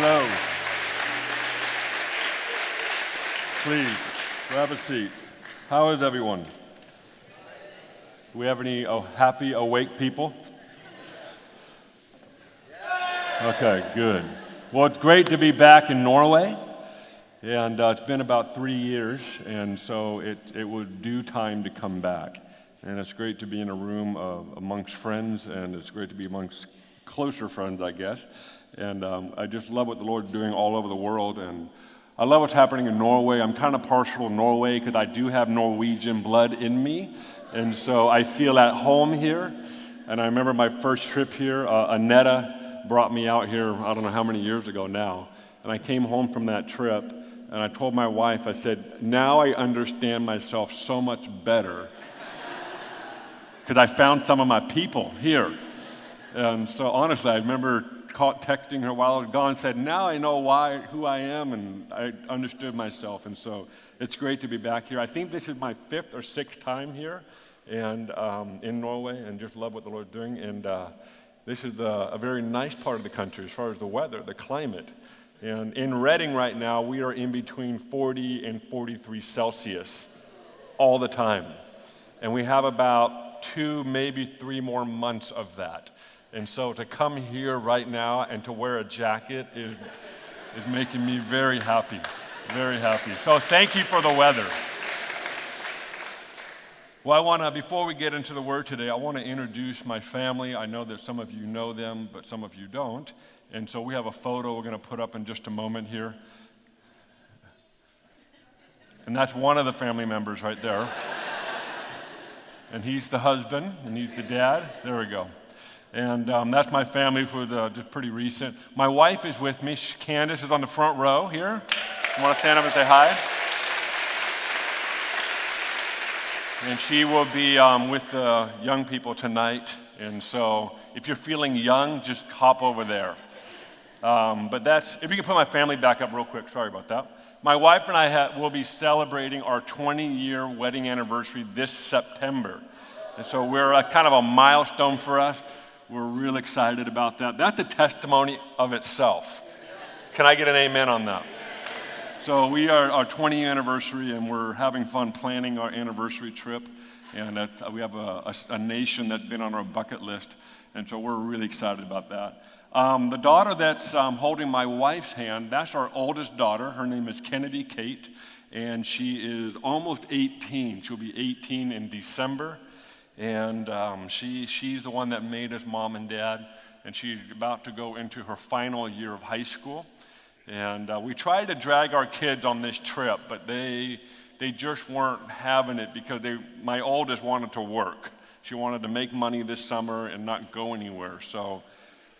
hello. Please grab a seat. How is everyone? Do we have any oh, happy, awake people? Okay, good. Well, it's great to be back in Norway. And uh, it's been about three years, and so it, it was due time to come back. And it's great to be in a room uh, amongst friends, and it's great to be amongst closer friends, I guess. And um, I just love what the Lord's doing all over the world. And I love what's happening in Norway. I'm kind of partial to Norway because I do have Norwegian blood in me. And so I feel at home here. And I remember my first trip here, uh, Anetta brought me out here, I don't know how many years ago now. And I came home from that trip and I told my wife, I said, now I understand myself so much better because I found some of my people here. And so honestly, I remember caught texting her while I was gone, said, now I know why, who I am, and I understood myself. And so it's great to be back here. I think this is my fifth or sixth time here and um, in Norway, and just love what the Lord's doing. And uh, this is a, a very nice part of the country as far as the weather, the climate. And in Redding right now, we are in between 40 and 43 Celsius all the time. And we have about two, maybe three more months of that. And so to come here right now and to wear a jacket is, is making me very happy, very happy. So thank you for the weather. Well, I want to, before we get into the word today, I want to introduce my family. I know that some of you know them, but some of you don't. And so we have a photo we're going to put up in just a moment here. And that's one of the family members right there. and he's the husband, and he's the dad. There we go. And um, that's my family for the, just pretty recent. My wife is with me. Candace is on the front row here. I want to stand up and say hi? And she will be um, with the young people tonight. And so if you're feeling young, just hop over there. Um, but that's, if you can put my family back up real quick, sorry about that. My wife and I ha- will be celebrating our 20 year wedding anniversary this September. And so we're a, kind of a milestone for us. We're real excited about that. That's a testimony of itself. Can I get an amen on that? So we are our 20th anniversary, and we're having fun planning our anniversary trip. And uh, we have a, a, a nation that's been on our bucket list, and so we're really excited about that. Um, the daughter that's um, holding my wife's hand, that's our oldest daughter. Her name is Kennedy Kate, and she is almost 18. She'll be 18 in December. And um, she, she's the one that made us mom and dad, and she's about to go into her final year of high school. And uh, we tried to drag our kids on this trip, but they, they just weren't having it because they, my oldest wanted to work. She wanted to make money this summer and not go anywhere. So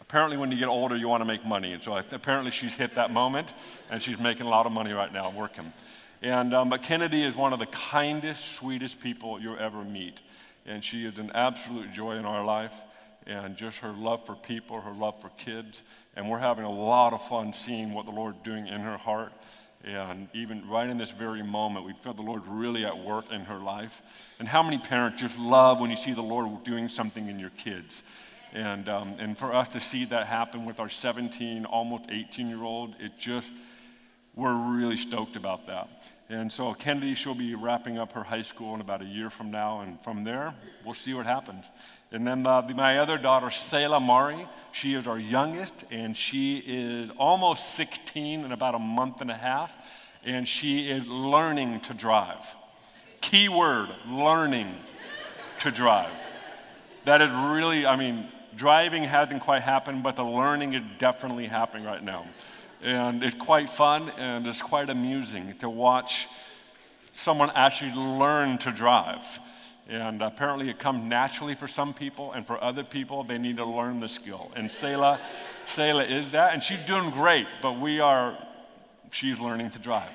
apparently when you get older, you want to make money. And so apparently she's hit that moment, and she's making a lot of money right now working. And, um, but Kennedy is one of the kindest, sweetest people you'll ever meet. And she is an absolute joy in our life. And just her love for people, her love for kids. And we're having a lot of fun seeing what the Lord's doing in her heart. And even right in this very moment, we feel the Lord really at work in her life. And how many parents just love when you see the Lord doing something in your kids? And, um, and for us to see that happen with our 17, almost 18 year old, it just, we're really stoked about that. And so Kennedy, she'll be wrapping up her high school in about a year from now. And from there, we'll see what happens. And then uh, my other daughter, Selah Mari, she is our youngest, and she is almost 16 in about a month and a half. And she is learning to drive. Key word, learning to drive. That is really, I mean, driving hasn't quite happened, but the learning is definitely happening right now. And it's quite fun and it's quite amusing to watch someone actually learn to drive. And apparently, it comes naturally for some people, and for other people, they need to learn the skill. And Selah, Selah is that, and she's doing great, but we are, she's learning to drive.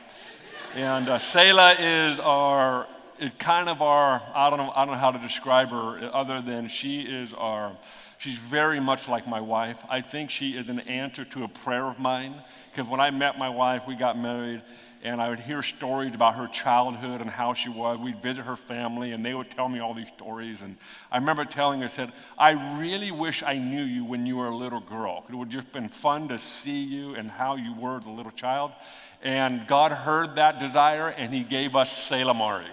And uh, Selah is our, it kind of our, I don't know, I don't know how to describe her other than she is our She's very much like my wife. I think she is an answer to a prayer of mine because when I met my wife, we got married, and I would hear stories about her childhood and how she was. We'd visit her family, and they would tell me all these stories. And I remember telling her, I said, I really wish I knew you when you were a little girl. It would just been fun to see you and how you were as a little child. And God heard that desire, and He gave us Selah Mari.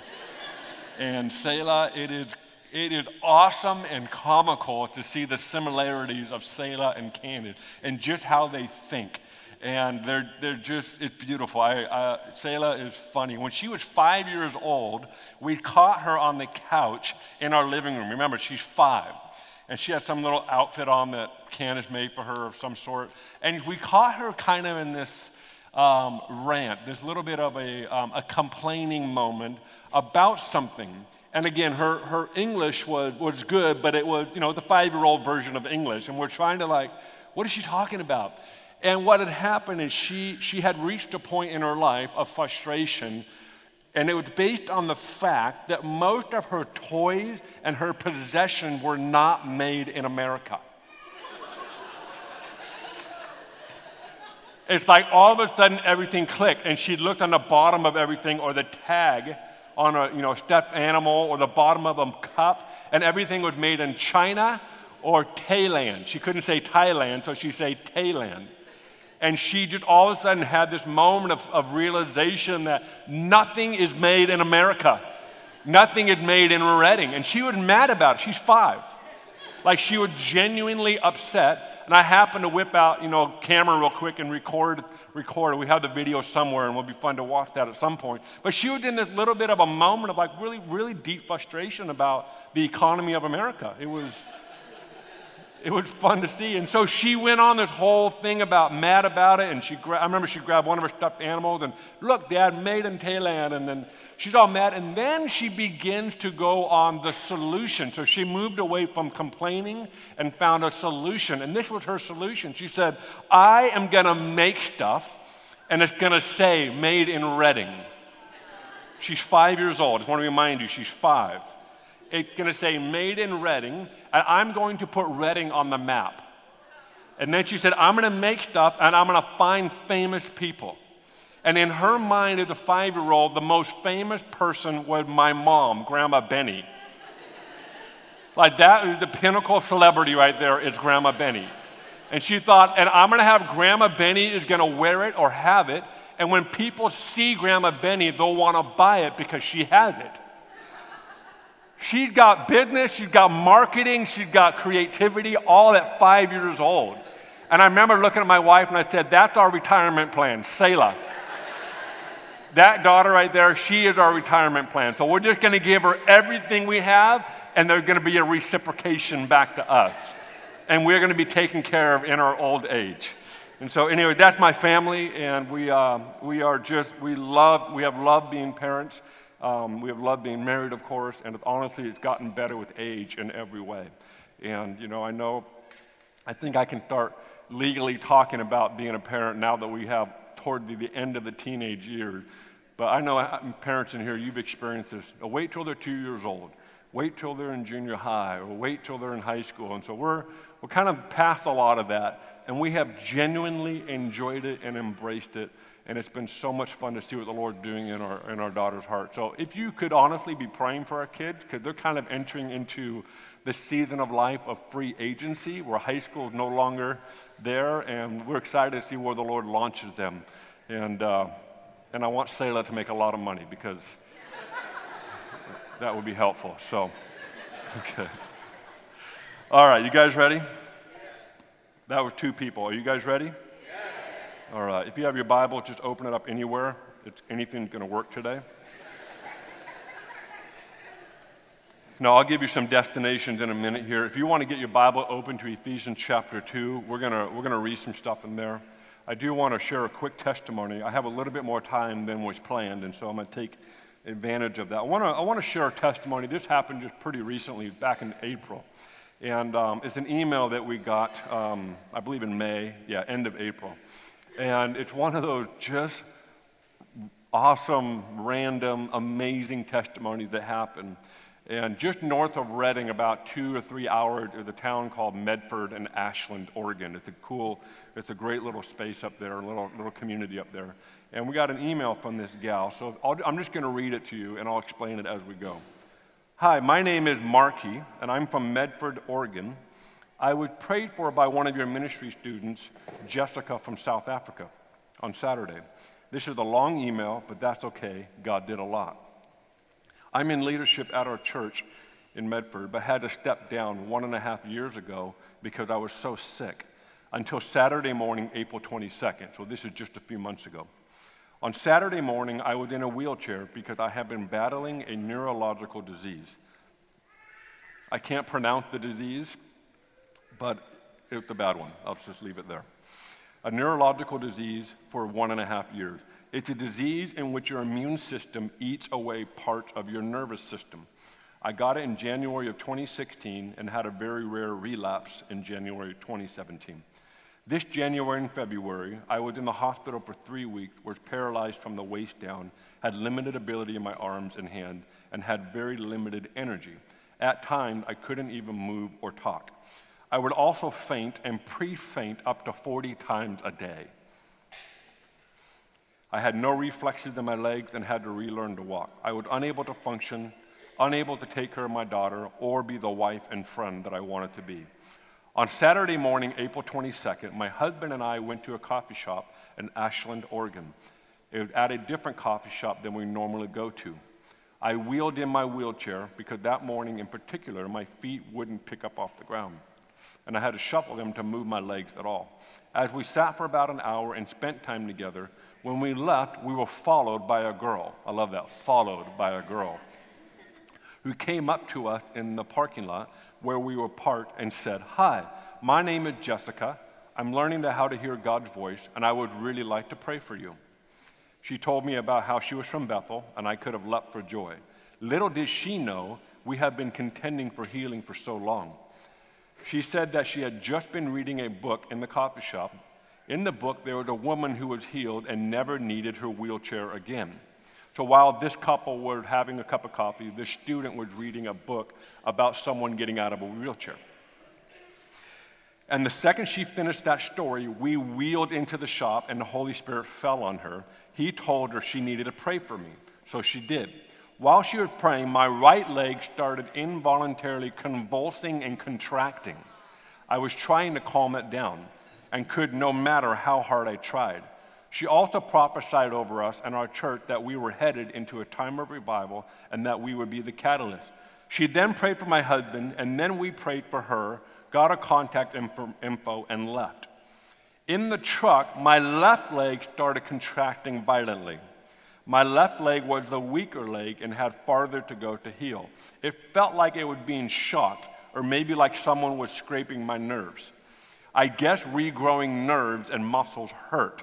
and Selah, it is it is awesome and comical to see the similarities of Selah and Candace and just how they think and they're, they're just, it's beautiful. I, uh, Selah is funny. When she was five years old, we caught her on the couch in our living room. Remember, she's five. And she had some little outfit on that Candace made for her of some sort. And we caught her kind of in this um, rant, this little bit of a, um, a complaining moment about something. And again, her, her English was, was good, but it was, you know, the five year old version of English. And we're trying to, like, what is she talking about? And what had happened is she, she had reached a point in her life of frustration, and it was based on the fact that most of her toys and her possessions were not made in America. it's like all of a sudden everything clicked, and she looked on the bottom of everything or the tag on a you know, stuffed animal or the bottom of a cup, and everything was made in China or Thailand. She couldn't say Thailand, so she said Thailand. And she just all of a sudden had this moment of, of realization that nothing is made in America. Nothing is made in Redding. And she was mad about it. She's five. Like she was genuinely upset. And I happened to whip out, you know, camera real quick and record, record. We have the video somewhere and it'll be fun to watch that at some point. But she was in this little bit of a moment of like really, really deep frustration about the economy of America. It was it was fun to see. And so she went on this whole thing about mad about it. And she, gra- I remember she grabbed one of her stuffed animals and look, Dad, made in Thailand. And then she's all mad. And then she begins to go on the solution. So she moved away from complaining and found a solution. And this was her solution. She said, I am going to make stuff and it's going to say made in Redding. She's five years old. I just want to remind you, she's five it's going to say made in Redding, and I'm going to put Redding on the map. And then she said, I'm going to make stuff and I'm going to find famous people. And in her mind, as a five year old, the most famous person was my mom, Grandma Beni. like that is the pinnacle celebrity right there, is Grandma Beni. And she thought, and I'm going to have Grandma Beni is going to wear it or have it. And when people see Grandma Beni, they'll want to buy it because she has it. She's got business, she's got marketing, she's got creativity, all at five years old. And I remember looking at my wife and I said, That's our retirement plan, Selah. that daughter right there, she is our retirement plan. So we're just going to give her everything we have, and there's going to be a reciprocation back to us. And we're going to be taken care of in our old age. And so, anyway, that's my family, and we, uh, we are just, we love, we have loved being parents. Um, we have loved being married, of course, and honestly, it's gotten better with age in every way. And, you know, I know, I think I can start legally talking about being a parent now that we have toward the, the end of the teenage years. But I know uh, parents in here, you've experienced this. Wait till they're two years old. Wait till they're in junior high, or wait till they're in high school. And so we're, we're kind of past a lot of that, and we have genuinely enjoyed it and embraced it and it's been so much fun to see what the Lord's doing in our, in our daughter's heart. So if you could honestly be praying for our kids, because they're kind of entering into the season of life of free agency where high school is no longer there, and we're excited to see where the Lord launches them. And, uh, and I want Selah to make a lot of money because that would be helpful. So, okay. All right, you guys ready? That was two people. Are you guys ready? All right. If you have your Bible, just open it up anywhere. It's anything's going to work today. Now, I'll give you some destinations in a minute here. If you want to get your Bible open to Ephesians chapter 2, we're going to, we're going to read some stuff in there. I do want to share a quick testimony. I have a little bit more time than was planned, and so I'm going to take advantage of that. I want to, I want to share a testimony. This happened just pretty recently, back in April. And um, it's an email that we got, um, I believe in May, yeah, end of April. And it's one of those just awesome, random, amazing testimonies that happen. And just north of Redding, about two or three hours, is a town called Medford and Ashland, Oregon. It's a cool, it's a great little space up there, a little, little community up there. And we got an email from this gal, so i am just going to read it to you and I'll explain it as we go. Hi, my name is Marky, and I'm from Medford, Oregon. I was prayed for by one of your ministry students, Jessica from South Africa, on Saturday. This is a long email, but that's okay. God did a lot. I'm in leadership at our church in Medford, but had to step down one and a half years ago because I was so sick until Saturday morning, April 22nd. So this is just a few months ago. On Saturday morning, I was in a wheelchair because I have been battling a neurological disease. I can't pronounce the disease, but it's a bad one. I'll just leave it there. A neurological disease for one and a half years. It's a disease in which your immune system eats away parts of your nervous system. I got it in January of 2016 and had a very rare relapse in January 2017. This January and February, I was in the hospital for three weeks, was paralyzed from the waist down, had limited ability in my arms and hand, and had very limited energy. At times, I couldn't even move or talk. I would also faint and pre faint up to 40 times a day. I had no reflexes in my legs and had to relearn to walk. I was unable to function, unable to take care of my daughter, or be the wife and friend that I wanted to be. On Saturday morning, April 22nd, my husband and I went to a coffee shop in Ashland, Oregon. It was at a different coffee shop than we normally go to. I wheeled in my wheelchair because that morning in particular, my feet wouldn't pick up off the ground. And I had to shuffle them to move my legs at all. As we sat for about an hour and spent time together, when we left, we were followed by a girl. I love that, followed by a girl who came up to us in the parking lot where we were parked and said, Hi, my name is Jessica. I'm learning how to hear God's voice, and I would really like to pray for you. She told me about how she was from Bethel, and I could have leapt for joy. Little did she know we had been contending for healing for so long. She said that she had just been reading a book in the coffee shop in the book, there was a woman who was healed and never needed her wheelchair again. So while this couple were having a cup of coffee, the student was reading a book about someone getting out of a wheelchair. And the second she finished that story, we wheeled into the shop and the Holy Spirit fell on her. He told her she needed to pray for me. So she did. While she was praying, my right leg started involuntarily convulsing and contracting. I was trying to calm it down and could no matter how hard I tried. She also prophesied over us and our church that we were headed into a time of revival and that we would be the catalyst. She then prayed for my husband, and then we prayed for her, got a contact info, and left. In the truck, my left leg started contracting violently. My left leg was the weaker leg and had farther to go to heal. It felt like it was being shot, or maybe like someone was scraping my nerves. I guess regrowing nerves and muscles hurt.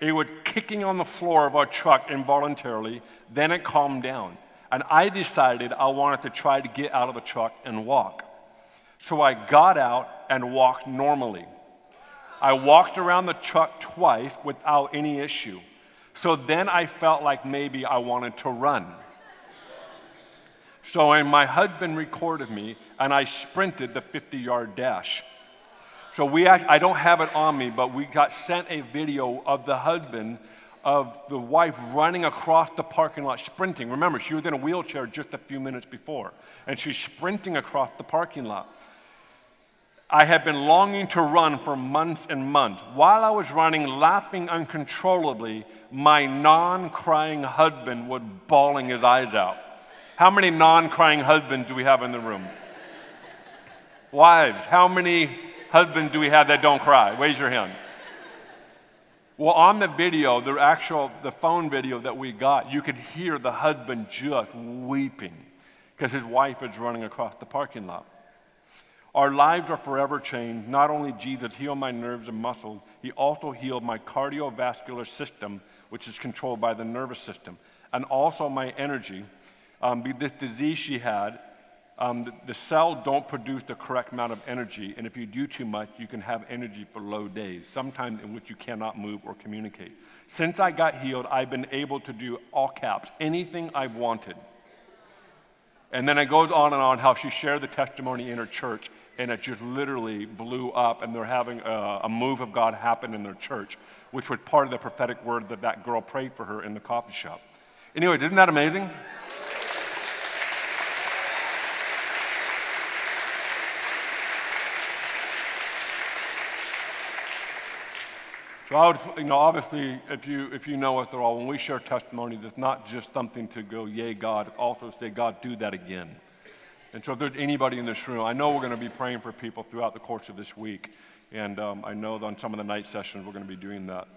It was kicking on the floor of our truck involuntarily, then it calmed down. And I decided I wanted to try to get out of the truck and walk. So I got out and walked normally. I walked around the truck twice without any issue. So then I felt like maybe I wanted to run. So and my husband recorded me, and I sprinted the 50 yard dash. So we, act, I don't have it on me, but we got sent a video of the husband of the wife running across the parking lot sprinting. Remember, she was in a wheelchair just a few minutes before, and she's sprinting across the parking lot. I had been longing to run for months and months. While I was running, laughing uncontrollably, my non crying husband was bawling his eyes out. How many non crying husbands do we have in the room? Wives, how many husbands do we have that don't cry? Raise your hand. Well, on the video, the actual the phone video that we got, you could hear the husband just weeping because his wife is running across the parking lot. Our lives are forever changed. Not only Jesus healed my nerves and muscles, he also healed my cardiovascular system, which is controlled by the nervous system, and also my energy. Um, this disease she had, um, the, the cell don't produce the correct amount of energy, and if you do too much, you can have energy for low days, sometimes in which you cannot move or communicate. Since I got healed, I've been able to do all caps, anything I've wanted. And then it goes on and on how she shared the testimony in her church, and it just literally blew up, and they're having a, a move of God happen in their church, which was part of the prophetic word that that girl prayed for her in the coffee shop. Anyway, isn't that amazing? So I would, you know, obviously, if you, if you know us at all, when we share testimonies, it's not just something to go, yay, God. Also say, God, do that again. And so if there's anybody in this room, I know we're going to be praying for people throughout the course of this week. And um, I know that on some of the night sessions, we're going to be doing that.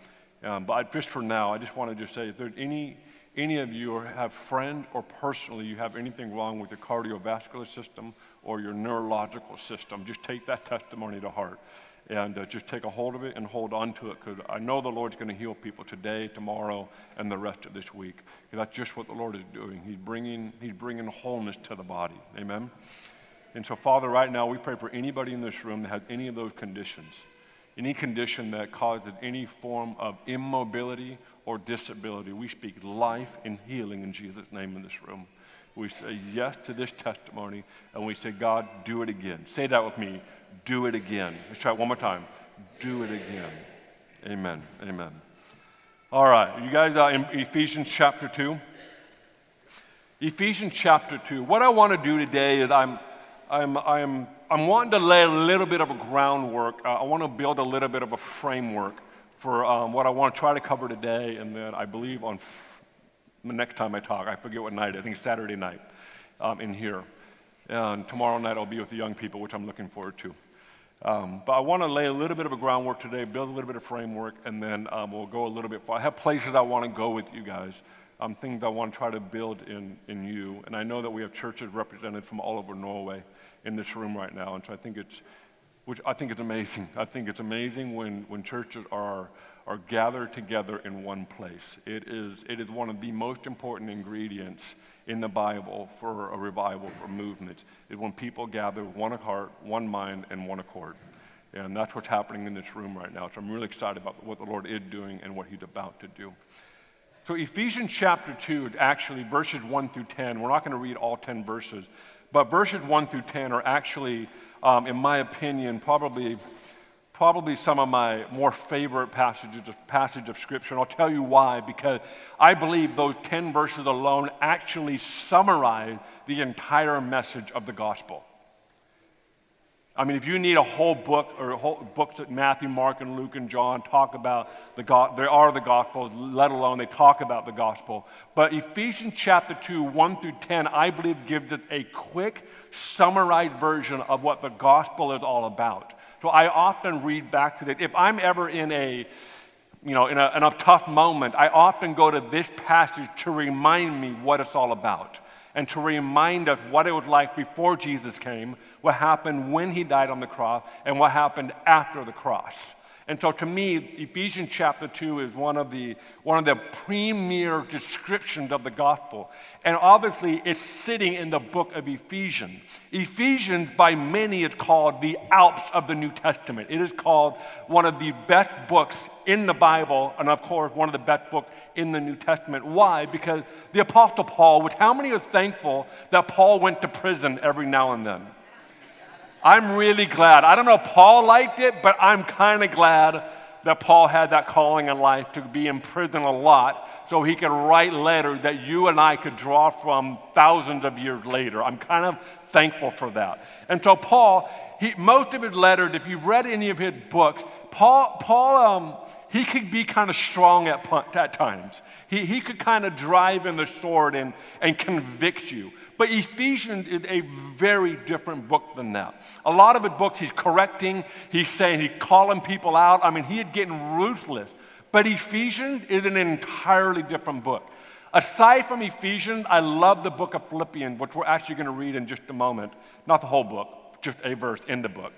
Um, but just for now, I just want to just say, if there's any, any of you or have friend or personally you have anything wrong with your cardiovascular system or your neurological system, just take that testimony to heart and uh, just take a hold of it and hold on to it because I know the Lord's going to heal people today, tomorrow, and the rest of this week. That's just what the Lord is doing. He's bringing, he's bringing wholeness to the body. Amen? And so, Father, right now we pray for anybody in this room that has any of those conditions, any condition that causes any form of immobility or disability. We speak life and healing in Jesus' name in this room. We say yes to this testimony and we say, God, do it again. Say that with me do it again. Let's try it one more time. Do it again. Amen. Amen. All right, you guys in Ephesians chapter 2. Ephesians chapter 2. What I want to do today is I'm, I'm, I'm, I'm wanting to lay a little bit of a groundwork. Uh, I want to build a little bit of a framework for um, what I want to try to cover today, and then I believe on f- the next time I talk, I forget what night, I think Saturday night um, in here. And tomorrow night I'll be with the young people, which I'm looking forward to. Um, but I want to lay a little bit of a groundwork today, build a little bit of framework, and then um, we'll go a little bit far. I have places I want to go with you guys, um, things I want to try to build in, in you. And I know that we have churches represented from all over Norway in this room right now, and so I think it's, which I think is amazing. I think it's amazing when, when churches are, are gathered together in one place. It is, it is one of the most important ingredients in the Bible for a revival, for movement, is when people gather one heart, one mind, and one accord. And that's what's happening in this room right now. So I'm really excited about what the Lord is doing and what He's about to do. So, Ephesians chapter 2, is actually, verses 1 through 10, we're not going to read all 10 verses, but verses 1 through 10 are actually, um, in my opinion, probably probably some of my more favorite passages of, passage of Scripture. And I'll tell you why, because I believe those 10 verses alone actually summarize the entire message of the gospel. I mean, if you need a whole book or whole books that Matthew, Mark, and Luke and John talk about the God, there are the gospels, let alone they talk about the gospel. But Ephesians chapter 2, 1 through 10, I believe gives us a quick, summarized version of what the gospel is all about. So I often read back to that. If I'm ever in a, you know, in a, in a tough moment, I often go to this passage to remind me what it's all about and to remind us what it was like before Jesus came, what happened when he died on the cross, and what happened after the cross. And so to me, Ephesians chapter 2 is one of the, one of the premier descriptions of the gospel. And obviously, it's sitting in the book of Ephesians. Ephesians, by many, is called the Alps of the New Testament. It is called one of the best books in the Bible, and of course, one of the best books in the New Testament. Why? Because the Apostle Paul, which how many are thankful that Paul went to prison every now and then? I'm really glad. I don't know Paul liked it, but I'm kind of glad that Paul had that calling in life to be in prison a lot so he could write letters that you and I could draw from thousands of years later. I'm kind of thankful for that. And so, Paul, he, most of his letters, if you've read any of his books, Paul, Paul um, he could be kind of strong at, at times. He, he could kind of drive in the sword and, and convict you. But Ephesians is a very different book than that. A lot of his books, he's correcting, he's saying, he's calling people out. I mean, he is getting ruthless. But Ephesians is an entirely different book. Aside from Ephesians, I love the book of Philippians, which we're actually going to read in just a moment. Not the whole book, just a verse in the book.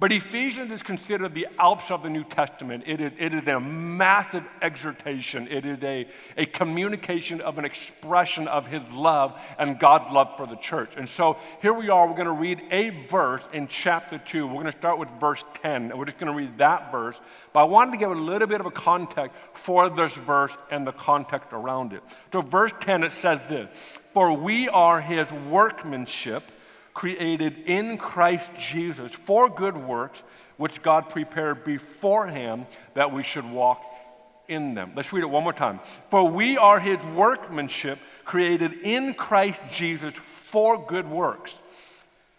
But Ephesians is considered the Alps of the New Testament. It is, it is a massive exhortation. It is a, a communication of an expression of his love and God's love for the church. And so here we are. We're going to read a verse in chapter 2. We're going to start with verse 10. And we're just going to read that verse. But I wanted to give a little bit of a context for this verse and the context around it. So, verse 10, it says this For we are his workmanship created in Christ Jesus for good works, which God prepared beforehand that we should walk in them. Let's read it one more time. For we are his workmanship, created in Christ Jesus for good works,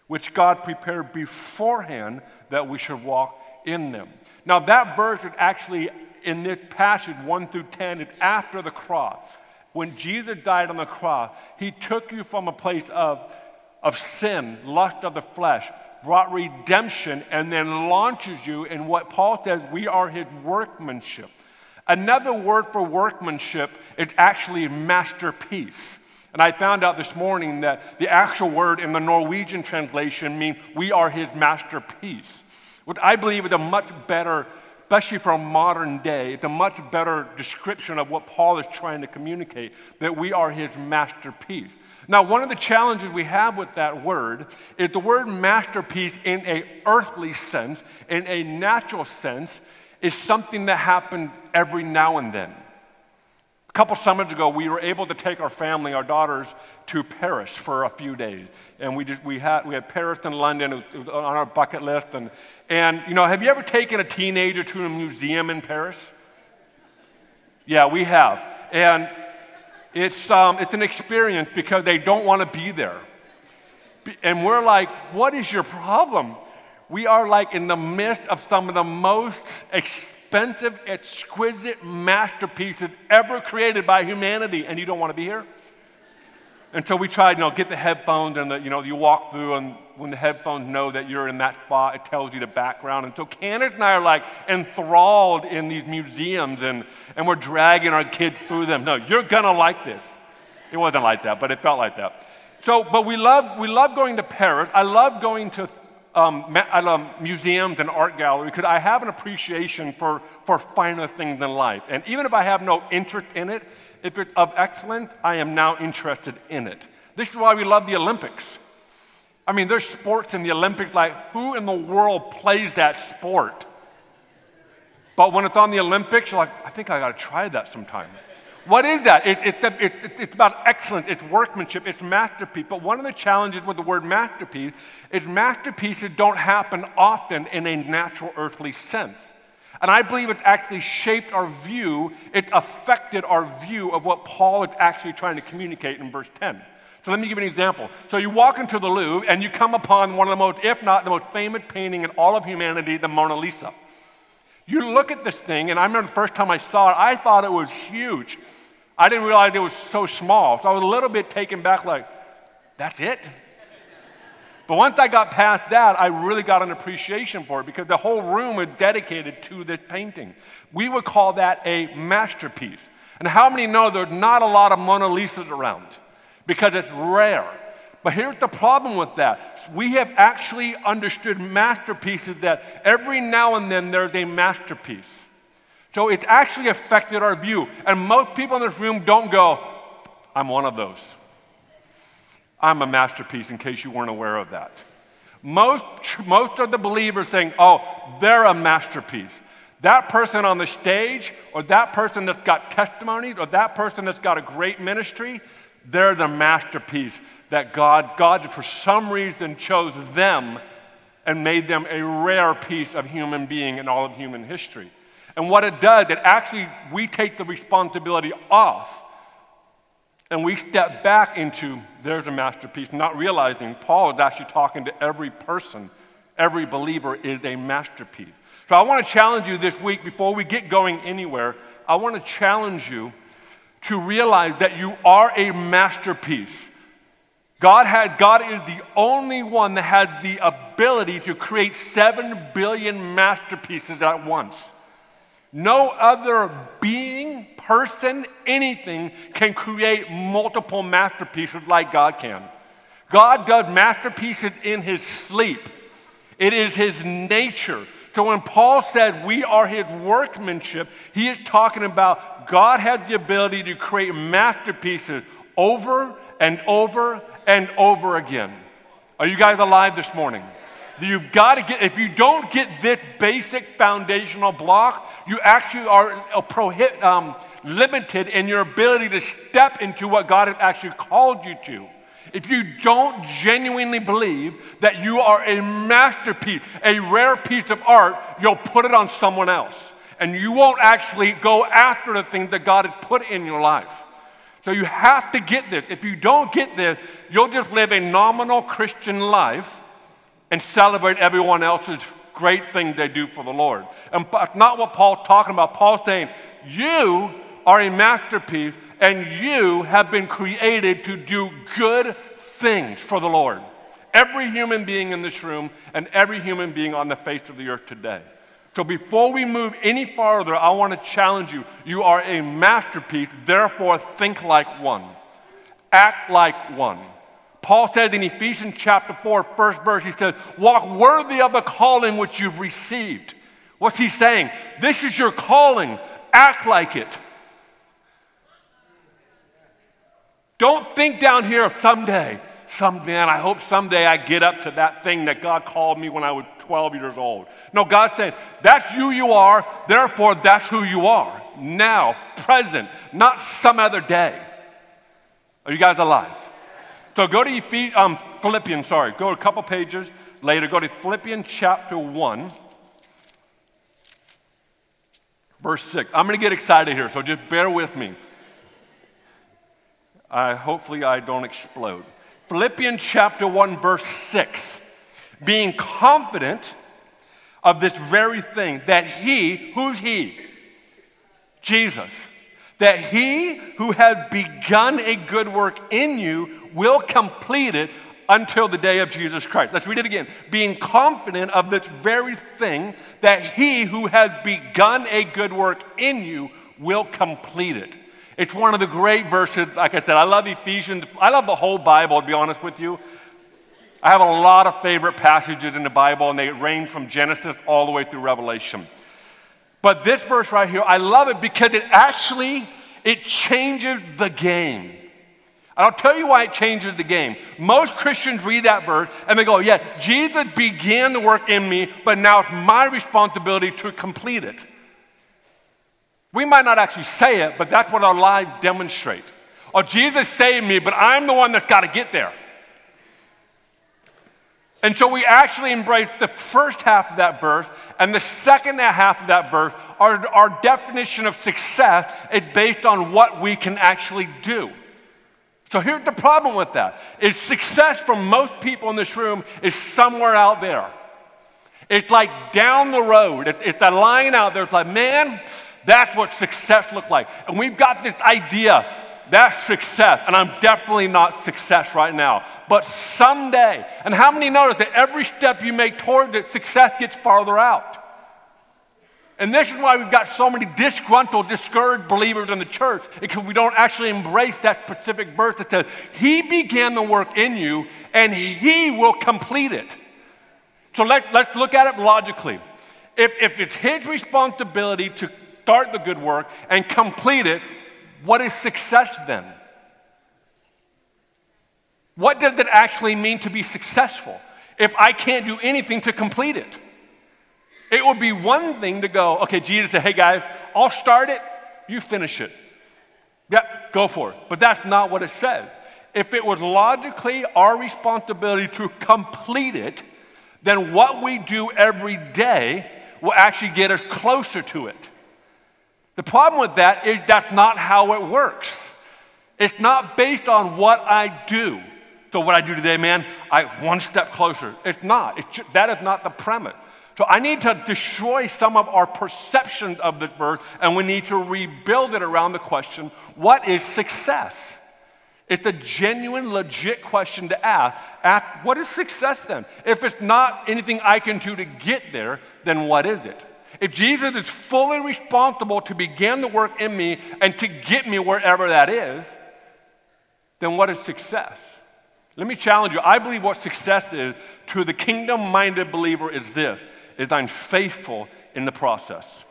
which God prepared beforehand that we should walk in them. Now, that verse is actually in this passage 1 through 10, it's after the cross. When Jesus died on the cross, he took you from a place of of sin, lust of the flesh, brought redemption, and then launches you in what Paul says we are his workmanship. Another word for workmanship is actually masterpiece. And I found out this morning that the actual word in the Norwegian translation means we are his masterpiece. What I believe is a much better, especially for a modern day, it's a much better description of what Paul is trying to communicate that we are his masterpiece. Now, one of the challenges we have with that word is the word masterpiece in a earthly sense, in a natural sense, is something that happened every now and then. A couple summers ago, we were able to take our family, our daughters, to Paris for a few days. And we, just, we, had, we had Paris and London on our bucket list. And, and, you know, have you ever taken a teenager to a museum in Paris? Yeah, we have. And it's, um, it's an experience because they don't want to be there. And we're like, what is your problem? We are like in the midst of some of the most expensive, exquisite masterpieces ever created by humanity, and you don't want to be here? And so we tried, you know, get the headphones and the, you know, you walk through and when the headphones know that you're in that spot, it tells you the background. And so Candace and I are like enthralled in these museums and, and we're dragging our kids through them. No, you're gonna like this. It wasn't like that, but it felt like that. So, but we love, we love going to Paris. I love going to um, love museums and art galleries because I have an appreciation for, for finer things in life. And even if I have no interest in it, if it's of excellence, I am now interested in it. This is why we love the Olympics. I mean, there's sports in the Olympics like who in the world plays that sport? But when it's on the Olympics, you're like, I think I got to try that sometime. What is that? It, it, it, it's about excellence, it's workmanship, it's masterpiece. But one of the challenges with the word masterpiece is masterpieces don't happen often in a natural earthly sense. And I believe it's actually shaped our view, it affected our view of what Paul is actually trying to communicate in verse 10. So let me give you an example. So you walk into the Louvre and you come upon one of the most, if not the most famous painting in all of humanity, the Mona Lisa. You look at this thing, and I remember the first time I saw it, I thought it was huge. I didn't realize it was so small. So I was a little bit taken back, like, that's it? But once I got past that, I really got an appreciation for it because the whole room is dedicated to this painting. We would call that a masterpiece. And how many know there's not a lot of Mona Lisas around? Because it's rare. But here's the problem with that. We have actually understood masterpieces that every now and then there's a masterpiece. So it's actually affected our view. And most people in this room don't go, I'm one of those. I'm a masterpiece, in case you weren't aware of that. Most, most of the believers think, oh, they're a masterpiece. That person on the stage, or that person that's got testimonies, or that person that's got a great ministry, they're the masterpiece that God, God for some reason chose them and made them a rare piece of human being in all of human history. And what it does, it actually, we take the responsibility off and we step back into there's a masterpiece, not realizing Paul is actually talking to every person. Every believer is a masterpiece. So I want to challenge you this week before we get going anywhere. I want to challenge you to realize that you are a masterpiece. God, had, God is the only one that had the ability to create seven billion masterpieces at once. No other being, person, anything can create multiple masterpieces like God can. God does masterpieces in his sleep. It is his nature. So when Paul said we are his workmanship, he is talking about God had the ability to create masterpieces over and over and over again. Are you guys alive this morning? You've got to get, if you don't get this basic foundational block, you actually are prohibit, um, limited in your ability to step into what God has actually called you to. If you don't genuinely believe that you are a masterpiece, a rare piece of art, you'll put it on someone else. And you won't actually go after the things that God has put in your life. So you have to get this. If you don't get this, you'll just live a nominal Christian life and celebrate everyone else's great thing they do for the Lord. And that's not what Paul's talking about. Paul's saying, You are a masterpiece and you have been created to do good things for the Lord. Every human being in this room and every human being on the face of the earth today. So before we move any farther, I want to challenge you. You are a masterpiece, therefore think like one. Act like one. Paul said in Ephesians chapter 4, first verse, he says, Walk worthy of the calling which you've received. What's he saying? This is your calling. Act like it. Don't think down here of someday. Some man, I hope someday I get up to that thing that God called me when I was 12 years old. No, God's saying, that's who you are, therefore that's who you are. Now, present, not some other day. Are you guys alive? So go to um, Philippians, sorry, go a couple pages later, go to Philippians chapter 1, verse 6. I'm going to get excited here, so just bear with me. Uh, hopefully, I don't explode. Philippians chapter 1, verse 6. Being confident of this very thing, that he, who's he? Jesus. That he who had begun a good work in you will complete it until the day of Jesus Christ. Let's read it again. Being confident of this very thing, that he who has begun a good work in you will complete it. It's one of the great verses. Like I said, I love Ephesians. I love the whole Bible, to be honest with you. I have a lot of favorite passages in the Bible, and they range from Genesis all the way through Revelation. But this verse right here, I love it because it actually it changes the game. And I'll tell you why it changes the game. Most Christians read that verse and they go, Yeah, Jesus began the work in me, but now it's my responsibility to complete it. We might not actually say it, but that's what our lives demonstrate. Oh, Jesus saved me, but I'm the one that's got to get there. And so we actually embrace the first half of that verse, and the second half of that verse, our, our definition of success is based on what we can actually do. So here's the problem with that is success for most people in this room is somewhere out there. It's like down the road. It's, it's a line out there. It's like, man, that's what success looks like. And we've got this idea that's success. And I'm definitely not success right now. But someday, and how many notice that every step you make toward it, success gets farther out? And this is why we've got so many disgruntled, discouraged believers in the church, because we don't actually embrace that specific verse that says, He began the work in you, and He will complete it. So let, let's look at it logically. If, if it's His responsibility to start the good work and complete it, what is success then? What does it actually mean to be successful if I can't do anything to complete it? It would be one thing to go, okay, Jesus said, hey guys, I'll start it, you finish it. Yep, go for it. But that's not what it says. If it was logically our responsibility to complete it, then what we do every day will actually get us closer to it. The problem with that is that's not how it works. It's not based on what I do. So, what I do today, man, I one step closer. It's not. It's just, that is not the premise. So, I need to destroy some of our perceptions of this verse, and we need to rebuild it around the question what is success? It's a genuine, legit question to ask. Ask, what is success then? If it's not anything I can do to get there, then what is it? If Jesus is fully responsible to begin the work in me and to get me wherever that is, then what is success? Let me challenge you. I believe what success is to the kingdom minded believer is this is I'm faithful in the process.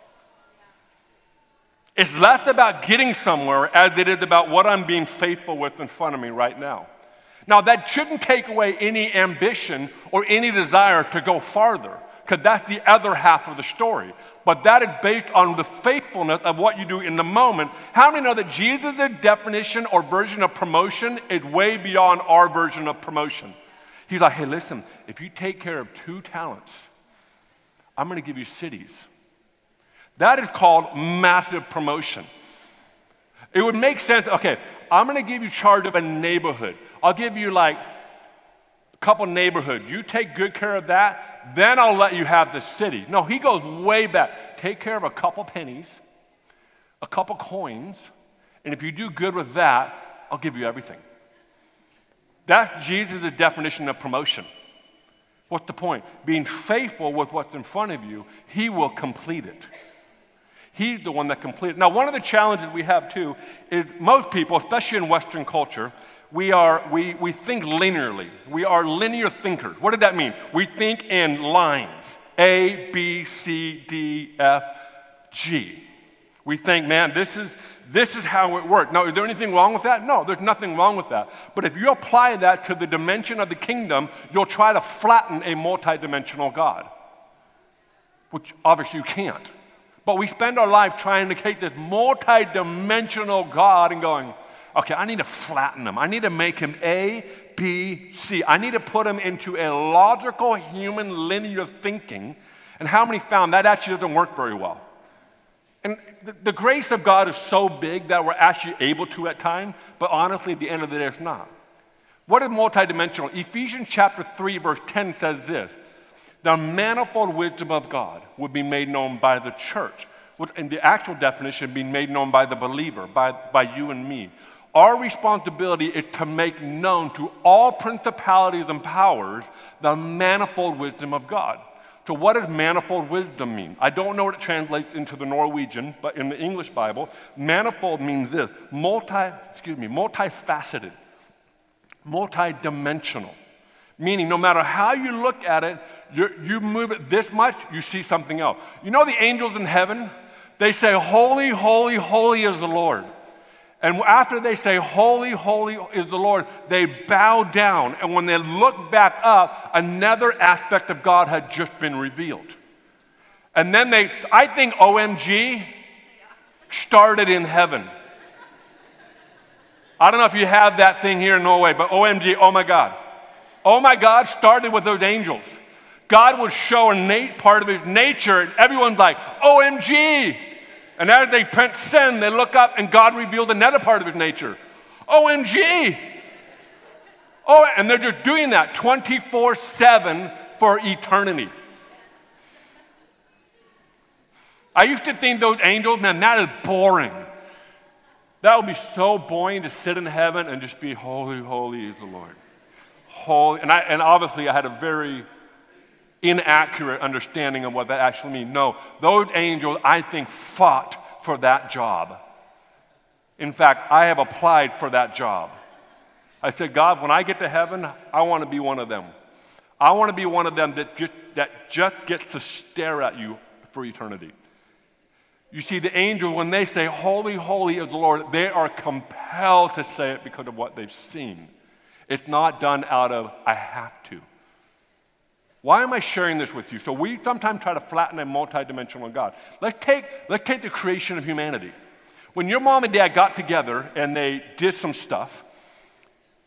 It's less about getting somewhere as it is about what I'm being faithful with in front of me right now. Now, that shouldn't take away any ambition or any desire to go farther, because that's the other half of the story. But that is based on the faithfulness of what you do in the moment. How many know that Jesus' definition or version of promotion is way beyond our version of promotion? He's like, hey, listen, if you take care of two talents, I'm going to give you cities. That is called massive promotion. It would make sense, okay, I'm going to give you charge of a neighborhood. I'll give you like a couple neighborhoods. You take good care of that, then I'll let you have the city. No, he goes way back. Take care of a couple pennies, a couple coins, and if you do good with that, I'll give you everything. That's Jesus' definition of promotion. What's the point? Being faithful with what's in front of you, he will complete it. He's the one that completed. Now, one of the challenges we have too is most people, especially in Western culture, we, are, we, we think linearly. We are linear thinkers. What did that mean? We think in lines A, B, C, D, F, G. We think, man, this is, this is how it works. Now, is there anything wrong with that? No, there's nothing wrong with that. But if you apply that to the dimension of the kingdom, you'll try to flatten a multidimensional God, which obviously you can't. But we spend our life trying to create this multi-dimensional God and going, okay, I need to flatten him. I need to make him A, B, C. I need to put him into a logical human linear thinking. And how many found that actually doesn't work very well? And the, the grace of God is so big that we're actually able to at times, but honestly, at the end of the day, it's not. What is multidimensional? Ephesians chapter 3, verse 10 says this the manifold wisdom of God would be made known by the church. In the actual definition, being made known by the believer, by, by you and me. Our responsibility is to make known to all principalities and powers the manifold wisdom of God. So, what does manifold wisdom mean? I don't know what it translates into the Norwegian, but in the English Bible, manifold means this multi, excuse me, multifaceted, multidimensional. Meaning, no matter how you look at it, you move it this much, you see something else. You know the angels in heaven? They say, Holy, holy, holy is the Lord. And after they say, Holy, holy is the Lord, they bow down. And when they look back up, another aspect of God had just been revealed. And then they, I think OMG started in heaven. I don't know if you have that thing here in Norway, but OMG, oh my God. Oh my God started with those angels. God would show a part of his nature, and everyone's like, OMG. And as they print sin, they look up, and God revealed another part of his nature. OMG. Oh, and they're just doing that 24 7 for eternity. I used to think those angels, man, that is boring. That would be so boring to sit in heaven and just be holy, holy is the Lord holy. And, I, and obviously, I had a very inaccurate understanding of what that actually means. No, those angels, I think, fought for that job. In fact, I have applied for that job. I said, God, when I get to heaven, I want to be one of them. I want to be one of them that just, that just gets to stare at you for eternity. You see, the angels, when they say, Holy, holy is the Lord, they are compelled to say it because of what they've seen. It's not done out of, I have to. Why am I sharing this with you? So we sometimes try to flatten a multidimensional God. Let's take, let's take the creation of humanity. When your mom and dad got together and they did some stuff,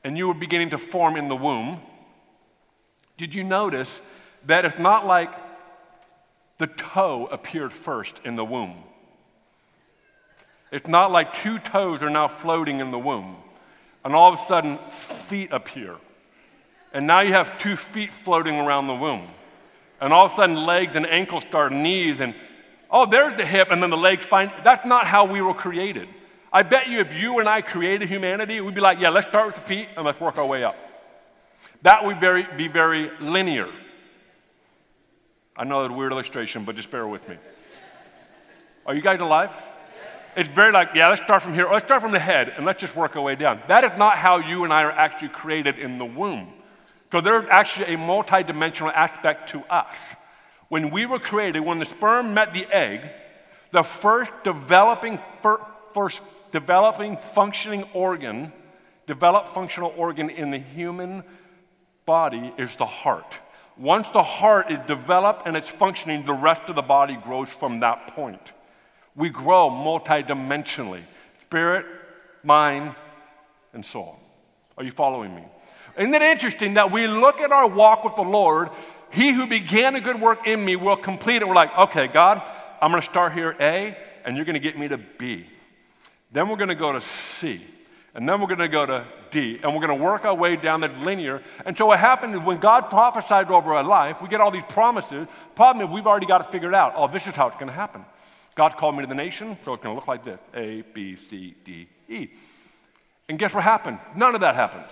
and you were beginning to form in the womb, did you notice that it's not like the toe appeared first in the womb? It's not like two toes are now floating in the womb and all of a sudden, feet appear. And now you have two feet floating around the womb. And all of a sudden, legs and ankles start, knees, and oh, there's the hip, and then the legs find. That's not how we were created. I bet you if you and I created humanity, we'd be like, yeah, let's start with the feet and let's work our way up. That would very, be very linear. I know that's a weird illustration, but just bear with me. Are you guys alive? It's very like, yeah, let's start from here. Let's start from the head and let's just work our way down. That is not how you and I are actually created in the womb. So there's actually a multidimensional aspect to us. When we were created, when the sperm met the egg, the first developing, first developing functioning organ, developed functional organ in the human body is the heart. Once the heart is developed and it's functioning, the rest of the body grows from that point. We grow multidimensionally spirit, mind, and soul. Are you following me? Isn't it interesting that we look at our walk with the Lord? He who began a good work in me will complete it. We're like, okay, God, I'm going to start here A, and you're going to get me to B. Then we're going to go to C. And then we're going to go to D, and we're going to work our way down that linear. And so what happened is when God prophesied over our life, we get all these promises. Problem is, we've already got it figured out. Oh, this is how it's going to happen. God called me to the nation, so it's going to look like this A, B, C, D, E. And guess what happened? None of that happens.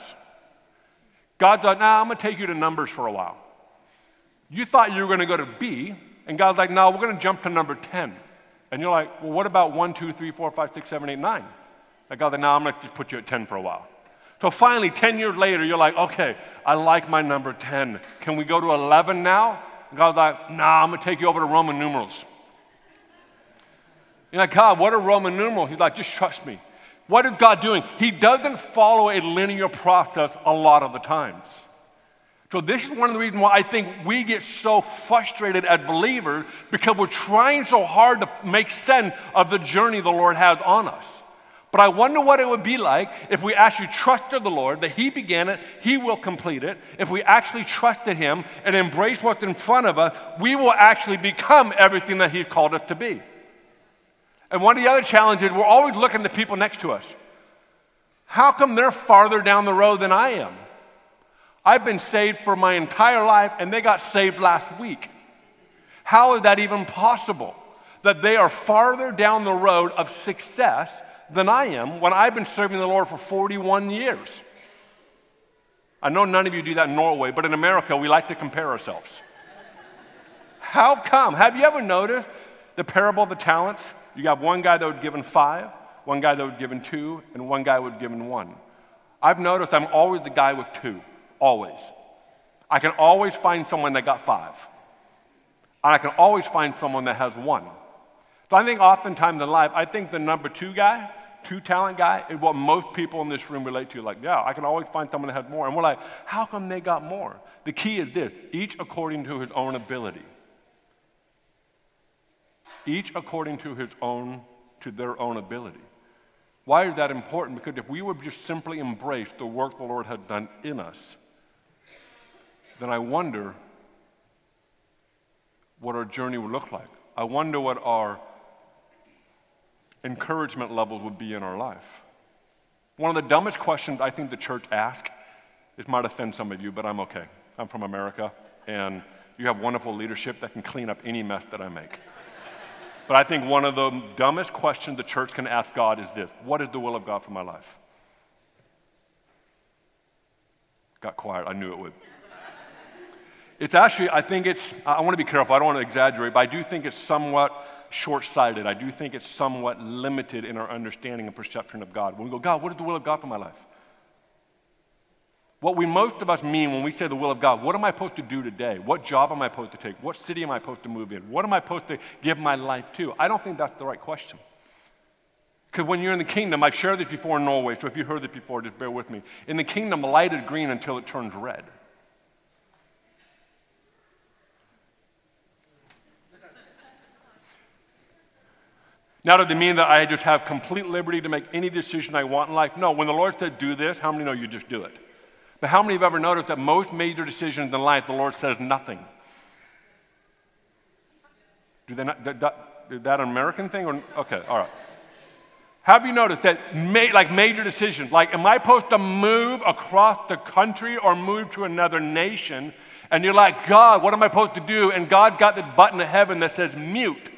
God thought, nah, I'm going to take you to numbers for a while. You thought you were going to go to B, and God's like, no, we're going to jump to number 10. And you're like, well, what about 1, 2, 3, 4, 5, 6, 7, 8, 9? And God's like, no, I'm going to just put you at 10 for a while. So finally, 10 years later, you're like, okay, I like my number 10. Can we go to 11 now? And God's like, nah, I'm going to take you over to Roman numerals. You're like, God, what are Roman numerals? He's like, just trust me. What is God doing? He doesn't follow a linear process a lot of the times. So, this is one of the reasons why I think we get so frustrated as believers because we're trying so hard to make sense of the journey the Lord has on us. But I wonder what it would be like if we actually trusted the Lord, that He began it, He will complete it. If we actually trusted Him and embraced what's in front of us, we will actually become everything that He's called us to be. And one of the other challenges, we're always looking at the people next to us. How come they're farther down the road than I am? I've been saved for my entire life and they got saved last week. How is that even possible? That they are farther down the road of success than I am when I've been serving the Lord for 41 years. I know none of you do that in Norway, but in America, we like to compare ourselves. How come? Have you ever noticed the parable of the talents? You got one guy that would give given five, one guy that would give given two, and one guy would give given one. I've noticed I'm always the guy with two, always. I can always find someone that got five. And I can always find someone that has one. So I think oftentimes in life, I think the number two guy, two talent guy, is what most people in this room relate to. Like, yeah, I can always find someone that has more. And we're like, how come they got more? The key is this each according to his own ability. Each according to his own, to their own ability. Why is that important? Because if we would just simply embrace the work the Lord has done in us, then I wonder what our journey would look like. I wonder what our encouragement levels would be in our life. One of the dumbest questions I think the church asks, it might offend some of you, but I'm okay. I'm from America, and you have wonderful leadership that can clean up any mess that I make. But I think one of the dumbest questions the church can ask God is this What is the will of God for my life? Got quiet, I knew it would. It's actually, I think it's, I want to be careful, I don't want to exaggerate, but I do think it's somewhat short sighted. I do think it's somewhat limited in our understanding and perception of God. When we go, God, what is the will of God for my life? What we most of us mean when we say the will of God, what am I supposed to do today? What job am I supposed to take? What city am I supposed to move in? What am I supposed to give my life to? I don't think that's the right question. Because when you're in the kingdom, I've shared this before in Norway, so if you heard this before, just bear with me. In the kingdom, the light is green until it turns red. Now, does it mean that I just have complete liberty to make any decision I want in life? No. When the Lord said do this, how many know you just do it? But how many have ever noticed that most major decisions in life, the Lord says nothing? Do they not, that, that, is that an American thing? Or, okay, all right. Have you noticed that, ma- like major decisions, like am I supposed to move across the country or move to another nation? And you're like, God, what am I supposed to do? And God got the button of heaven that says mute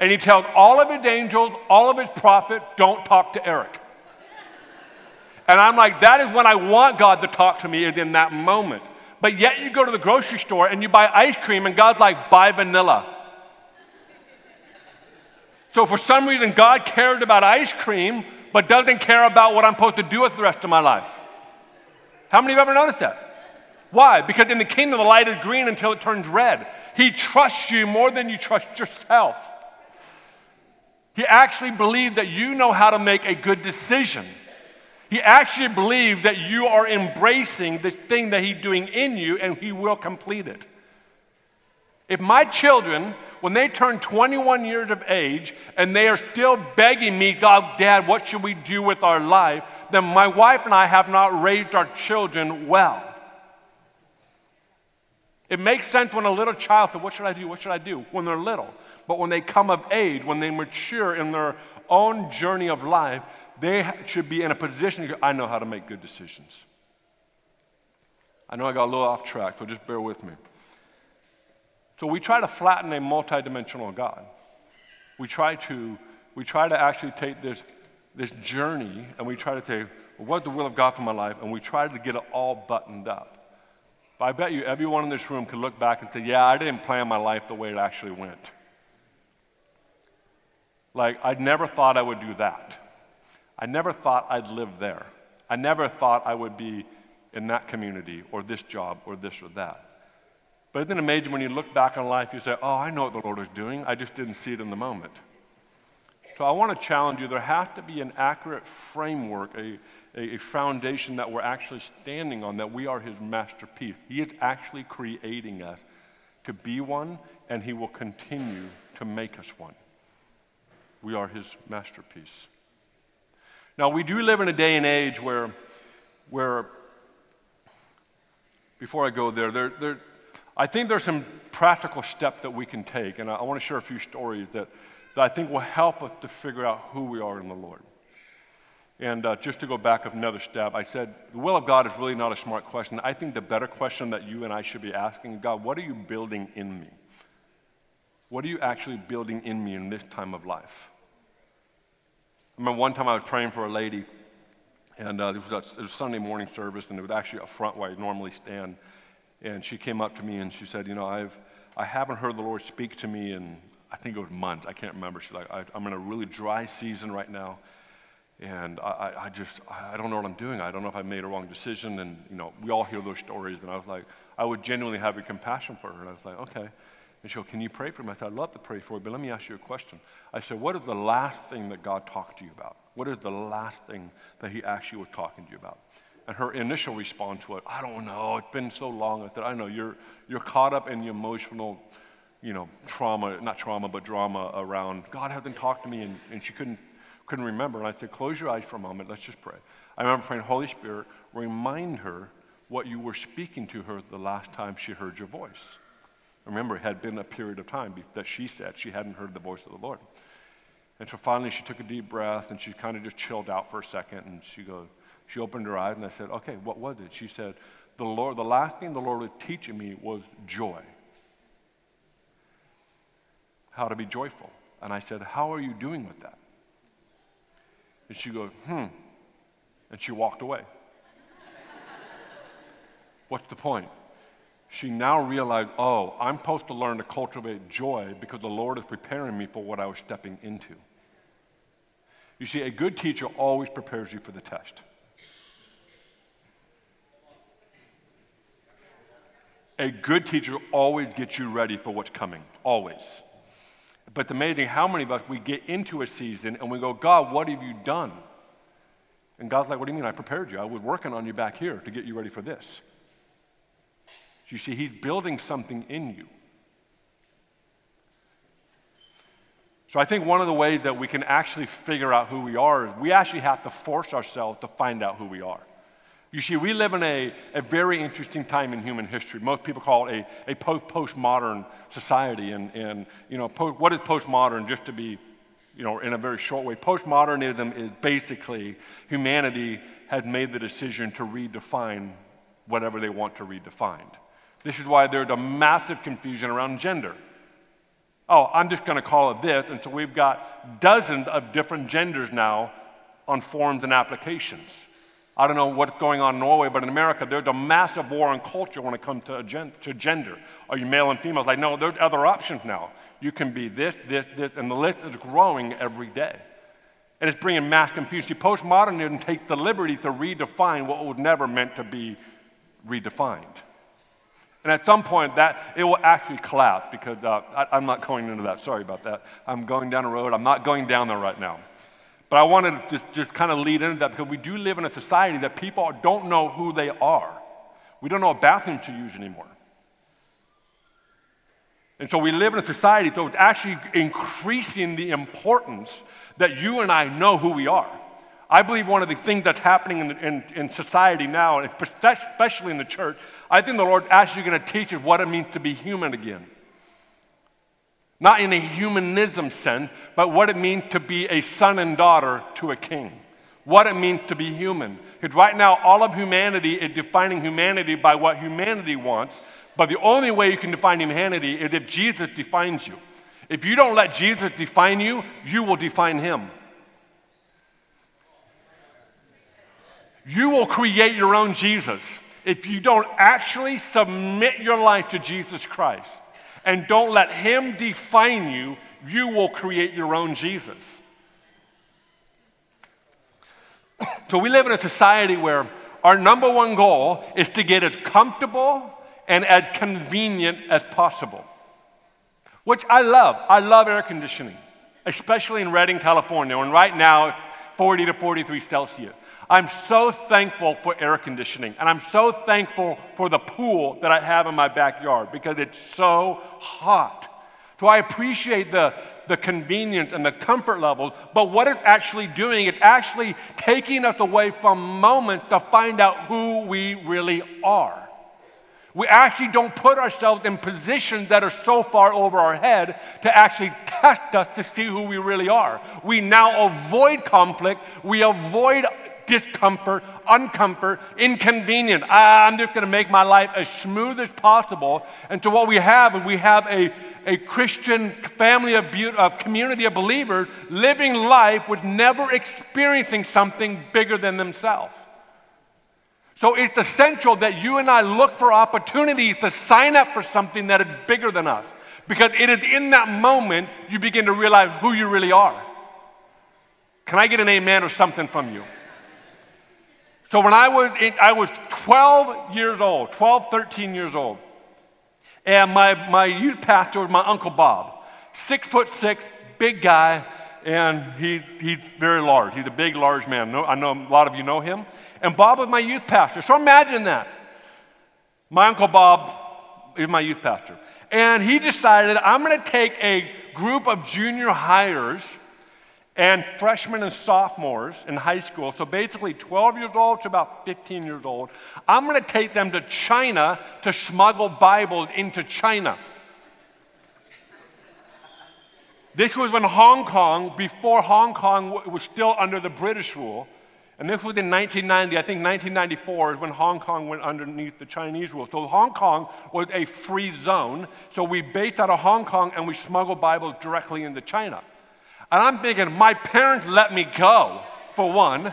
and he tells all of his angels, all of his prophets, don't talk to Eric. And I'm like, that is when I want God to talk to me, is in that moment. But yet you go to the grocery store and you buy ice cream, and God's like, buy vanilla. So for some reason, God cared about ice cream, but doesn't care about what I'm supposed to do with the rest of my life. How many of you ever noticed that? Why? Because in the kingdom, the light is green until it turns red. He trusts you more than you trust yourself. He actually believed that you know how to make a good decision. He actually believed that you are embracing the thing that He's doing in you and He will complete it. If my children, when they turn 21 years of age and they are still begging me, God, Dad, what should we do with our life? Then my wife and I have not raised our children well. It makes sense when a little child says, What should I do? What should I do? When they're little. But when they come of age, when they mature in their own journey of life, they should be in a position to go, I know how to make good decisions. I know I got a little off track, so just bear with me. So we try to flatten a multidimensional God. We try to, we try to actually take this, this journey and we try to say, well, what's the will of God for my life? And we try to get it all buttoned up. But I bet you everyone in this room can look back and say, yeah, I didn't plan my life the way it actually went. Like, I never thought I would do that. I never thought I'd live there. I never thought I would be in that community or this job or this or that. But isn't it amazing when you look back on life, you say, Oh, I know what the Lord is doing. I just didn't see it in the moment. So I want to challenge you there has to be an accurate framework, a, a, a foundation that we're actually standing on, that we are His masterpiece. He is actually creating us to be one, and He will continue to make us one. We are His masterpiece. Now, we do live in a day and age where, where before I go there, there, there I think there's some practical steps that we can take, and I, I want to share a few stories that, that I think will help us to figure out who we are in the Lord. And uh, just to go back up another step, I said the will of God is really not a smart question. I think the better question that you and I should be asking God, what are you building in me? What are you actually building in me in this time of life? Remember one time I was praying for a lady, and uh, it, was a, it was Sunday morning service, and it was actually up front where I normally stand. And she came up to me and she said, You know, I've, I haven't heard the Lord speak to me in, I think it was months. I can't remember. She's like, I, am in a really dry season right now. And I, I just, I don't know what I'm doing. I don't know if I made a wrong decision. And, you know, we all hear those stories. And I was like, I would genuinely have a compassion for her. And I was like, okay. Said, Can you pray for me? I said, I'd love to pray for you, but let me ask you a question. I said, What is the last thing that God talked to you about? What is the last thing that He actually was talking to you about? And her initial response was, I don't know, it's been so long. I said, I know, you're, you're caught up in the emotional, you know, trauma, not trauma, but drama around, God hasn't talked to me, and, and she couldn't, couldn't remember. And I said, close your eyes for a moment, let's just pray. I remember praying, Holy Spirit, remind her what you were speaking to her the last time she heard your voice. Remember, it had been a period of time that she said she hadn't heard the voice of the Lord. And so finally she took a deep breath and she kind of just chilled out for a second and she goes, she opened her eyes and I said, okay, what was it? She said, the Lord, the last thing the Lord was teaching me was joy. How to be joyful. And I said, how are you doing with that? And she goes, hmm. And she walked away. What's the point? She now realized, oh, I'm supposed to learn to cultivate joy because the Lord is preparing me for what I was stepping into. You see, a good teacher always prepares you for the test. A good teacher always gets you ready for what's coming, always. But the amazing how many of us we get into a season and we go, God, what have you done? And God's like, What do you mean I prepared you? I was working on you back here to get you ready for this. You see, He's building something in you. So I think one of the ways that we can actually figure out who we are is we actually have to force ourselves to find out who we are. You see, we live in a, a very interesting time in human history. Most people call it a, a post postmodern society. And, and you know, po- what is postmodern? Just to be, you know, in a very short way, postmodernism is basically humanity has made the decision to redefine whatever they want to redefine. This is why there's a massive confusion around gender. Oh, I'm just going to call it this. And so we've got dozens of different genders now on forms and applications. I don't know what's going on in Norway, but in America, there's a massive war on culture when it comes to, to gender. Are you male and female? Like, no, there's other options now. You can be this, this, this, and the list is growing every day. And it's bringing mass confusion. See, postmodernism takes the liberty to redefine what was never meant to be redefined. And at some point, that it will actually collapse because uh, I, am not going into that. Sorry about that. I'm going down a road. I'm not going down there right now. But I wanted to just, just kind of lead into that because we do live in a society that people don't know who they are. We don't know what bathrooms to use anymore. And so we live in a society, so it's actually increasing the importance that you and I know who we are. I believe one of the things that's happening in, in, in society now, and especially in the church, I think the Lord actually going to teach us what it means to be human again. Not in a humanism sense, but what it means to be a son and daughter to a king. What it means to be human. Because right now, all of humanity is defining humanity by what humanity wants. But the only way you can define humanity is if Jesus defines you. If you don't let Jesus define you, you will define him. You will create your own Jesus if you don't actually submit your life to Jesus Christ and don't let Him define you, you will create your own Jesus. so we live in a society where our number one goal is to get as comfortable and as convenient as possible, which I love. I love air conditioning, especially in Redding, California, and right now 40 to 43 Celsius. I'm so thankful for air conditioning, and I'm so thankful for the pool that I have in my backyard because it's so hot. So I appreciate the, the convenience and the comfort levels, but what it's actually doing, it's actually taking us away from moments to find out who we really are. We actually don't put ourselves in positions that are so far over our head to actually test us to see who we really are. We now avoid conflict, we avoid discomfort, uncomfort, inconvenient. I'm just going to make my life as smooth as possible. And so what we have is we have a, a Christian family of, be- of community of believers living life with never experiencing something bigger than themselves. So it's essential that you and I look for opportunities to sign up for something that is bigger than us. Because it is in that moment you begin to realize who you really are. Can I get an amen or something from you? So when I was, I was 12 years old, 12, 13 years old, and my, my youth pastor was my Uncle Bob. Six foot six, big guy, and he, he's very large. He's a big, large man. No, I know a lot of you know him. And Bob was my youth pastor. So imagine that. My Uncle Bob is my youth pastor. And he decided, I'm going to take a group of junior hires and freshmen and sophomores in high school, so basically 12 years old to about 15 years old, I'm going to take them to China to smuggle Bibles into China. This was when Hong Kong, before Hong Kong was still under the British rule, and this was in 1990, I think 1994 is when Hong Kong went underneath the Chinese rule. So Hong Kong was a free zone. So we based out of Hong Kong and we smuggled Bibles directly into China. And I'm thinking, my parents let me go, for one.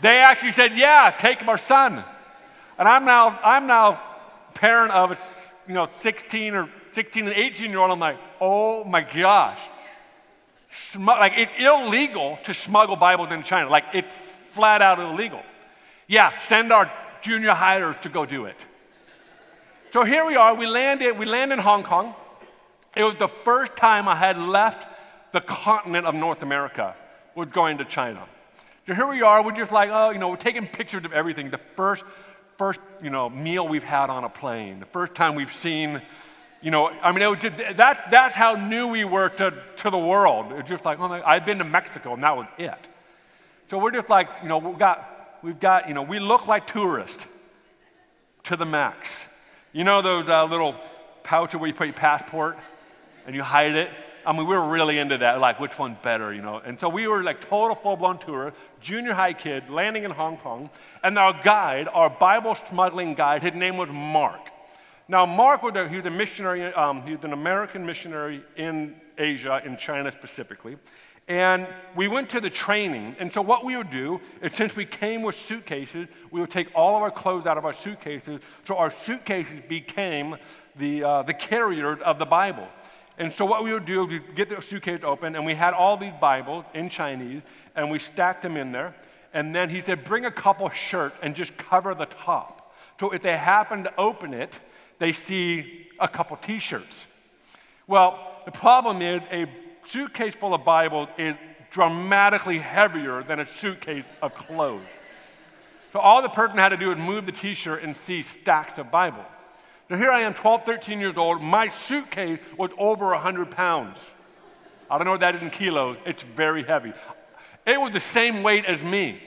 They actually said, yeah, take our son. And I'm now, I'm now parent of a, you know, 16 or 16 and 18 year old. I'm like, oh my gosh. Sm- like it's illegal to smuggle Bibles into China. Like it's flat out illegal. Yeah, send our junior hires to go do it. So here we are. We landed. We land in Hong Kong. It was the first time I had left the continent of North America was going to China. So here we are, we're just like, oh, you know, we're taking pictures of everything. The first, first, you know, meal we've had on a plane, the first time we've seen, you know, I mean, it just, that, that's how new we were to, to the world. It's just like, oh I've been to Mexico and that was it. So we're just like, you know, we've got, we've got, you know, we look like tourists to the max. You know those uh, little pouches where you put your passport and you hide it? I mean, we were really into that, like which one's better, you know. And so we were like total full blown tour, junior high kid, landing in Hong Kong. And our guide, our Bible smuggling guide, his name was Mark. Now, Mark was a, he was a missionary, um, he was an American missionary in Asia, in China specifically. And we went to the training. And so, what we would do is, since we came with suitcases, we would take all of our clothes out of our suitcases. So, our suitcases became the, uh, the carrier of the Bible. And so, what we would do we'd get the suitcase open, and we had all these Bibles in Chinese, and we stacked them in there. And then he said, Bring a couple shirts and just cover the top. So, if they happen to open it, they see a couple t shirts. Well, the problem is a suitcase full of Bibles is dramatically heavier than a suitcase of clothes. So all the person had to do was move the t shirt and see stacks of Bible. So here I am, 12, 13 years old. My suitcase was over 100 pounds. I don't know what that is in kilos. It's very heavy. It was the same weight as me.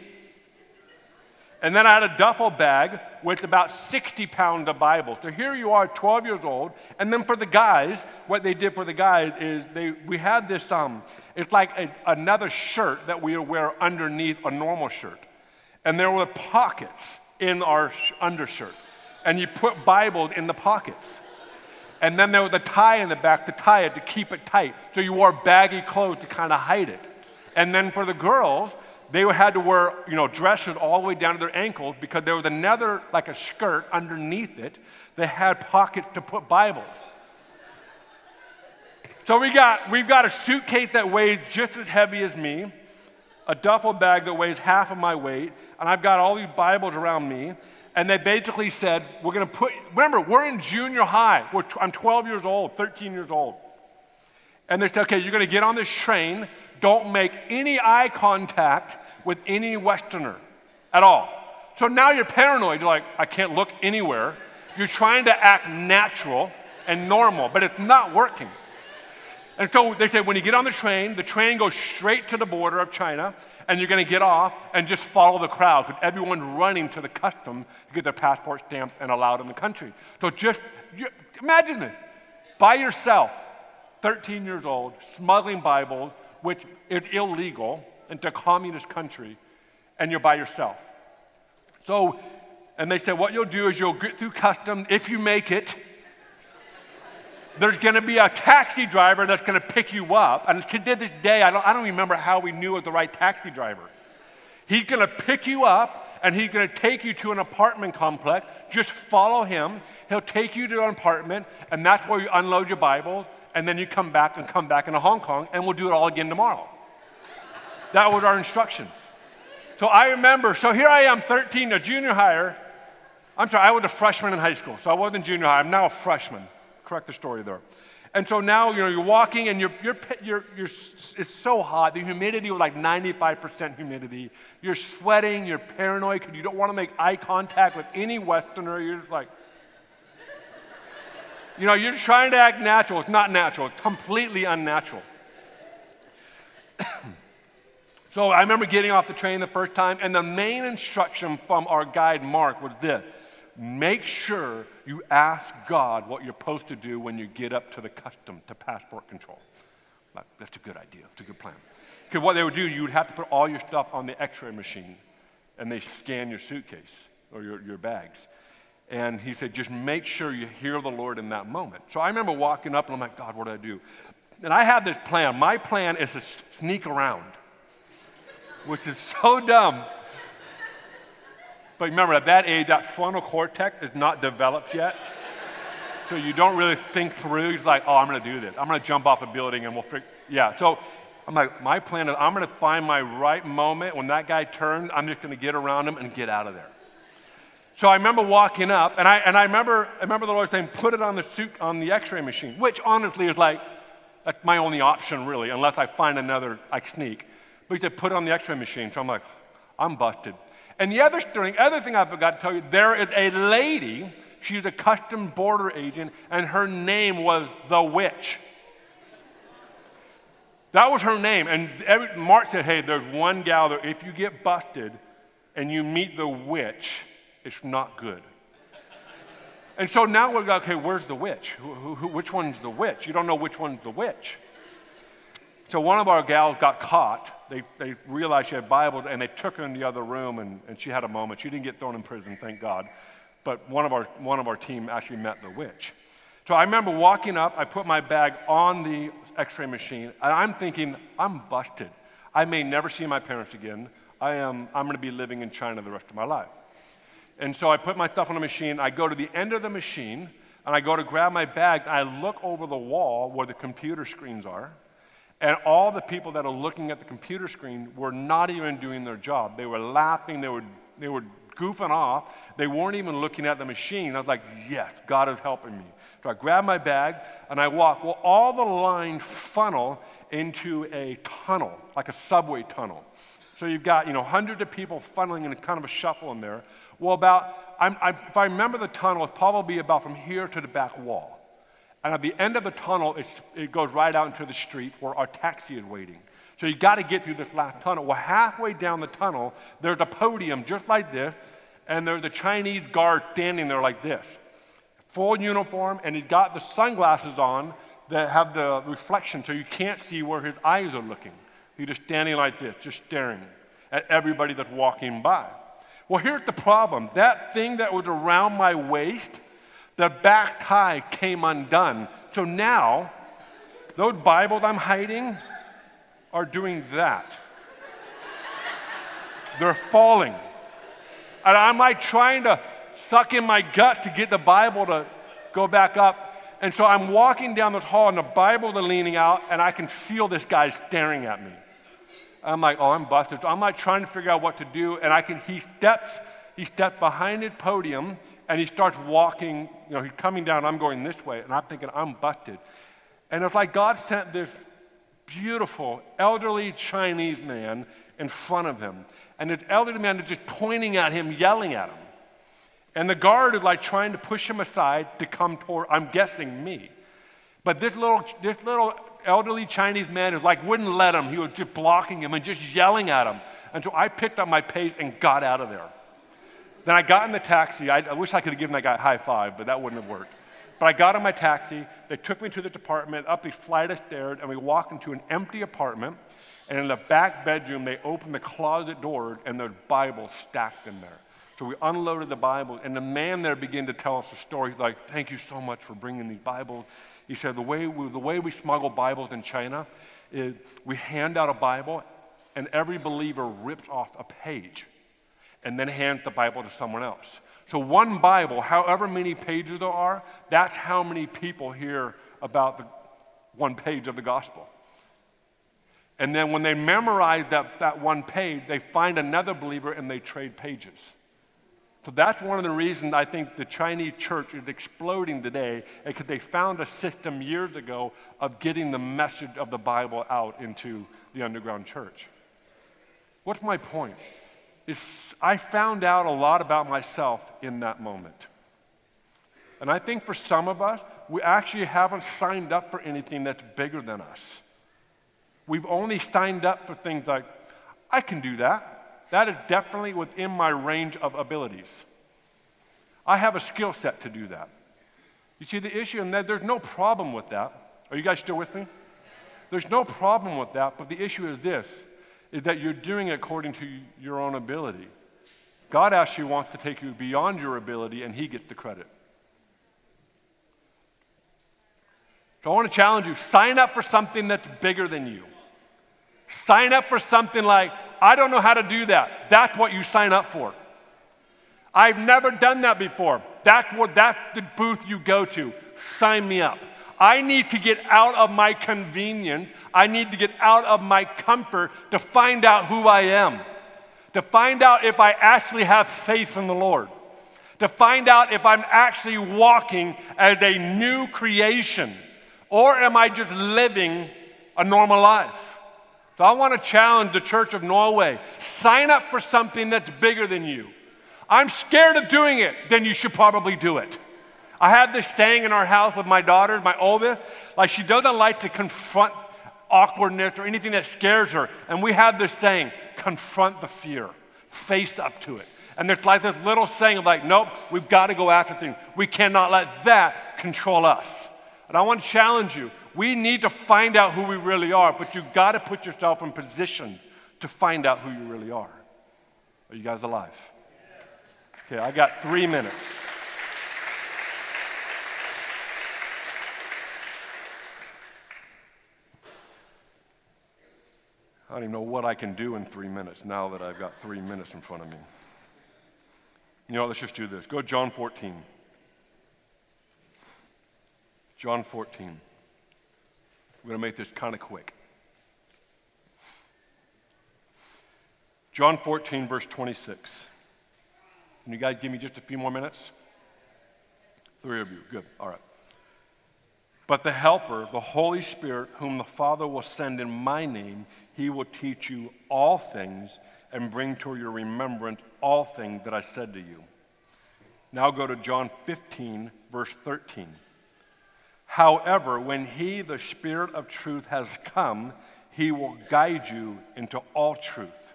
And then I had a duffel bag with about 60 pounds of Bible. So here you are, 12 years old. And then for the guys, what they did for the guys is they, we had this, um, it's like a, another shirt that we wear underneath a normal shirt. And there were pockets in our undershirt. And you put Bibles in the pockets. And then there was a tie in the back to tie it to keep it tight. So you wore baggy clothes to kind of hide it. And then for the girls, they had to wear, you know, dresses all the way down to their ankles because there was another, like a skirt underneath it that had pockets to put Bibles. So we got, we've got a suitcase that weighs just as heavy as me, a duffel bag that weighs half of my weight, and I've got all these Bibles around me. And they basically said, we're going to put, remember, we're in junior high. We're, I'm 12 years old, 13 years old. And they said, okay, you're going to get on this train. Don't make any eye contact with any Westerner at all. So now you're paranoid. You're like, I can't look anywhere. You're trying to act natural and normal, but it's not working. And so they said, when you get on the train, the train goes straight to the border of China, and you're going to get off and just follow the crowd because everyone's running to the custom to get their passport stamped and allowed in the country. So just you, imagine this by yourself, 13 years old, smuggling Bibles, which is illegal, into a communist country and you're by yourself. So, and they said, what you'll do is you'll get through custom. If you make it, there's going to be a taxi driver that's going to pick you up. And to this day, I don't, I don't remember how we knew it was the right taxi driver. He's going to pick you up and he's going to take you to an apartment complex. Just follow him. He'll take you to an apartment, and that's where you unload your Bible, and then you come back and come back into Hong Kong, and we'll do it all again tomorrow. That was our instruction. So I remember, so here I am, 13, a junior higher. I'm sorry, I was a freshman in high school, so I wasn't junior high. I'm now a freshman. Correct the story there. And so now, you know, you're walking and you're, you're, you're, you're, it's so hot. The humidity was like 95% humidity. You're sweating, you're paranoid because you don't want to make eye contact with any Westerner. You're just like, you know, you're trying to act natural. It's not natural, it's completely unnatural. So I remember getting off the train the first time, and the main instruction from our guide, Mark, was this make sure you ask God what you're supposed to do when you get up to the custom to passport control. That's a good idea, it's a good plan. Because what they would do, you would have to put all your stuff on the x ray machine, and they scan your suitcase or your, your bags. And he said, just make sure you hear the Lord in that moment. So I remember walking up and I'm like, God, what do I do? And I had this plan. My plan is to sneak around which is so dumb. But remember, at that age, that frontal cortex is not developed yet. So you don't really think through. You're like, oh, I'm going to do this. I'm going to jump off a building and we'll figure. Yeah. So I'm like, my plan is I'm going to find my right moment. When that guy turns, I'm just going to get around him and get out of there. So I remember walking up, and I, and I remember, I remember the Lord saying, put it on the suit, on the x-ray machine, which honestly is like, that's my only option really, unless I find another, I sneak. But he said, put it on the x ray machine. So I'm like, I'm busted. And the other thing, other thing I forgot to tell you, there is a lady, she's a custom border agent, and her name was the witch. That was her name. And every, Mark said, hey, there's one gal there. If you get busted and you meet the witch, it's not good. and so now we're like, okay, where's the witch? Who, who, which one's the witch? You don't know which one's the witch. So one of our gals got caught. They, they realized she had Bibles and they took her in the other room and, and she had a moment. She didn't get thrown in prison, thank God. But one of, our, one of our team actually met the witch. So I remember walking up, I put my bag on the x ray machine, and I'm thinking, I'm busted. I may never see my parents again. I am, I'm going to be living in China the rest of my life. And so I put my stuff on the machine. I go to the end of the machine, and I go to grab my bag. I look over the wall where the computer screens are, and all the people that are looking at the computer screen were not even doing their job. They were laughing, they were, they were goofing off. They weren't even looking at the machine. I was like, yes, God is helping me. So I grab my bag and I walk. Well, all the lines funnel into a tunnel, like a subway tunnel. So you've got, you know, hundreds of people funneling in a kind of a shuffle in there. Well, about, I'm, I, if I remember the tunnel, it's probably about from here to the back wall. And at the end of the tunnel, it goes right out into the street where our taxi is waiting. So you got to get through this last tunnel. Well, halfway down the tunnel, there's a podium just like this, and there's a Chinese guard standing there like this, full uniform, and he's got the sunglasses on that have the reflection so you can't see where his eyes are looking. He's just standing like this, just staring at everybody that's walking by. Well, here's the problem that thing that was around my waist, the back tie came undone. So now, those Bibles I'm hiding are doing that. They're falling. And I'm like trying to suck in my gut to get the Bible to go back up. And so I'm walking down this hall and the Bibles are leaning out, and I can feel this guy staring at me. I'm like, oh, I'm busted. So I'm like trying to figure out what to do, and I can, he steps, he steps behind his podium, and he starts walking, you know, he's coming down, I'm going this way, and I'm thinking, I'm busted. And it's like God sent this beautiful, elderly Chinese man in front of him. And the elderly man is just pointing at him, yelling at him. And the guard is like trying to push him aside to come toward, I'm guessing, me. But this little, this little elderly Chinese man is like wouldn't let him. He was just blocking him and just yelling at him. And so I picked up my pace and got out of there. Then I got in the taxi. I, I wish I could have given that guy a high five, but that wouldn't have worked. But I got in my taxi. They took me to the department, up the flight of stairs, and we walked into an empty apartment. And in the back bedroom, they opened the closet door, and there's Bibles stacked in there. So we unloaded the Bible, and the man there began to tell us a story. He's like, Thank you so much for bringing these Bibles. He said, The way we, the way we smuggle Bibles in China is we hand out a Bible, and every believer rips off a page and then hands the Bible to someone else. So, one Bible, however many pages there are, that's how many people hear about the one page of the gospel. And then when they memorize that, that one page, they find another believer and they trade pages. So that's one of the reasons I think the Chinese church is exploding today, because they found a system years ago of getting the message of the Bible out into the underground church. What's my point? Is I found out a lot about myself in that moment. And I think for some of us, we actually haven't signed up for anything that's bigger than us. We've only signed up for things like, I can do that. That is definitely within my range of abilities. I have a skill set to do that. You see, the issue, and there's no problem with that. Are you guys still with me? There's no problem with that, but the issue is this is that you're doing it according to your own ability. God actually wants to take you beyond your ability, and He gets the credit. So I want to challenge you sign up for something that's bigger than you. Sign up for something like, I don't know how to do that. That's what you sign up for. I've never done that before. That's what that's the booth you go to. Sign me up. I need to get out of my convenience. I need to get out of my comfort to find out who I am, to find out if I actually have faith in the Lord, to find out if I'm actually walking as a new creation, or am I just living a normal life? So I want to challenge the Church of Norway sign up for something that's bigger than you. I'm scared of doing it, then you should probably do it. I have this saying in our house with my daughter, my oldest, like she doesn't like to confront awkwardness or anything that scares her. And we have this saying, confront the fear, face up to it. And there's like this little saying of like, nope, we've got to go after things. We cannot let that control us. And I want to challenge you. We need to find out who we really are, but you've got to put yourself in position to find out who you really are. Are you guys alive? Okay, I got three minutes. I don't even know what I can do in three minutes now that I've got three minutes in front of me. You know, let's just do this. Go to John 14. John 14. We're going to make this kind of quick. John 14, verse 26. Can you guys give me just a few more minutes? Three of you. Good. All right. But the Helper, the Holy Spirit, whom the Father will send in my name, he will teach you all things and bring to your remembrance all things that I said to you. Now go to John 15, verse 13. However, when he, the Spirit of truth, has come, he will guide you into all truth.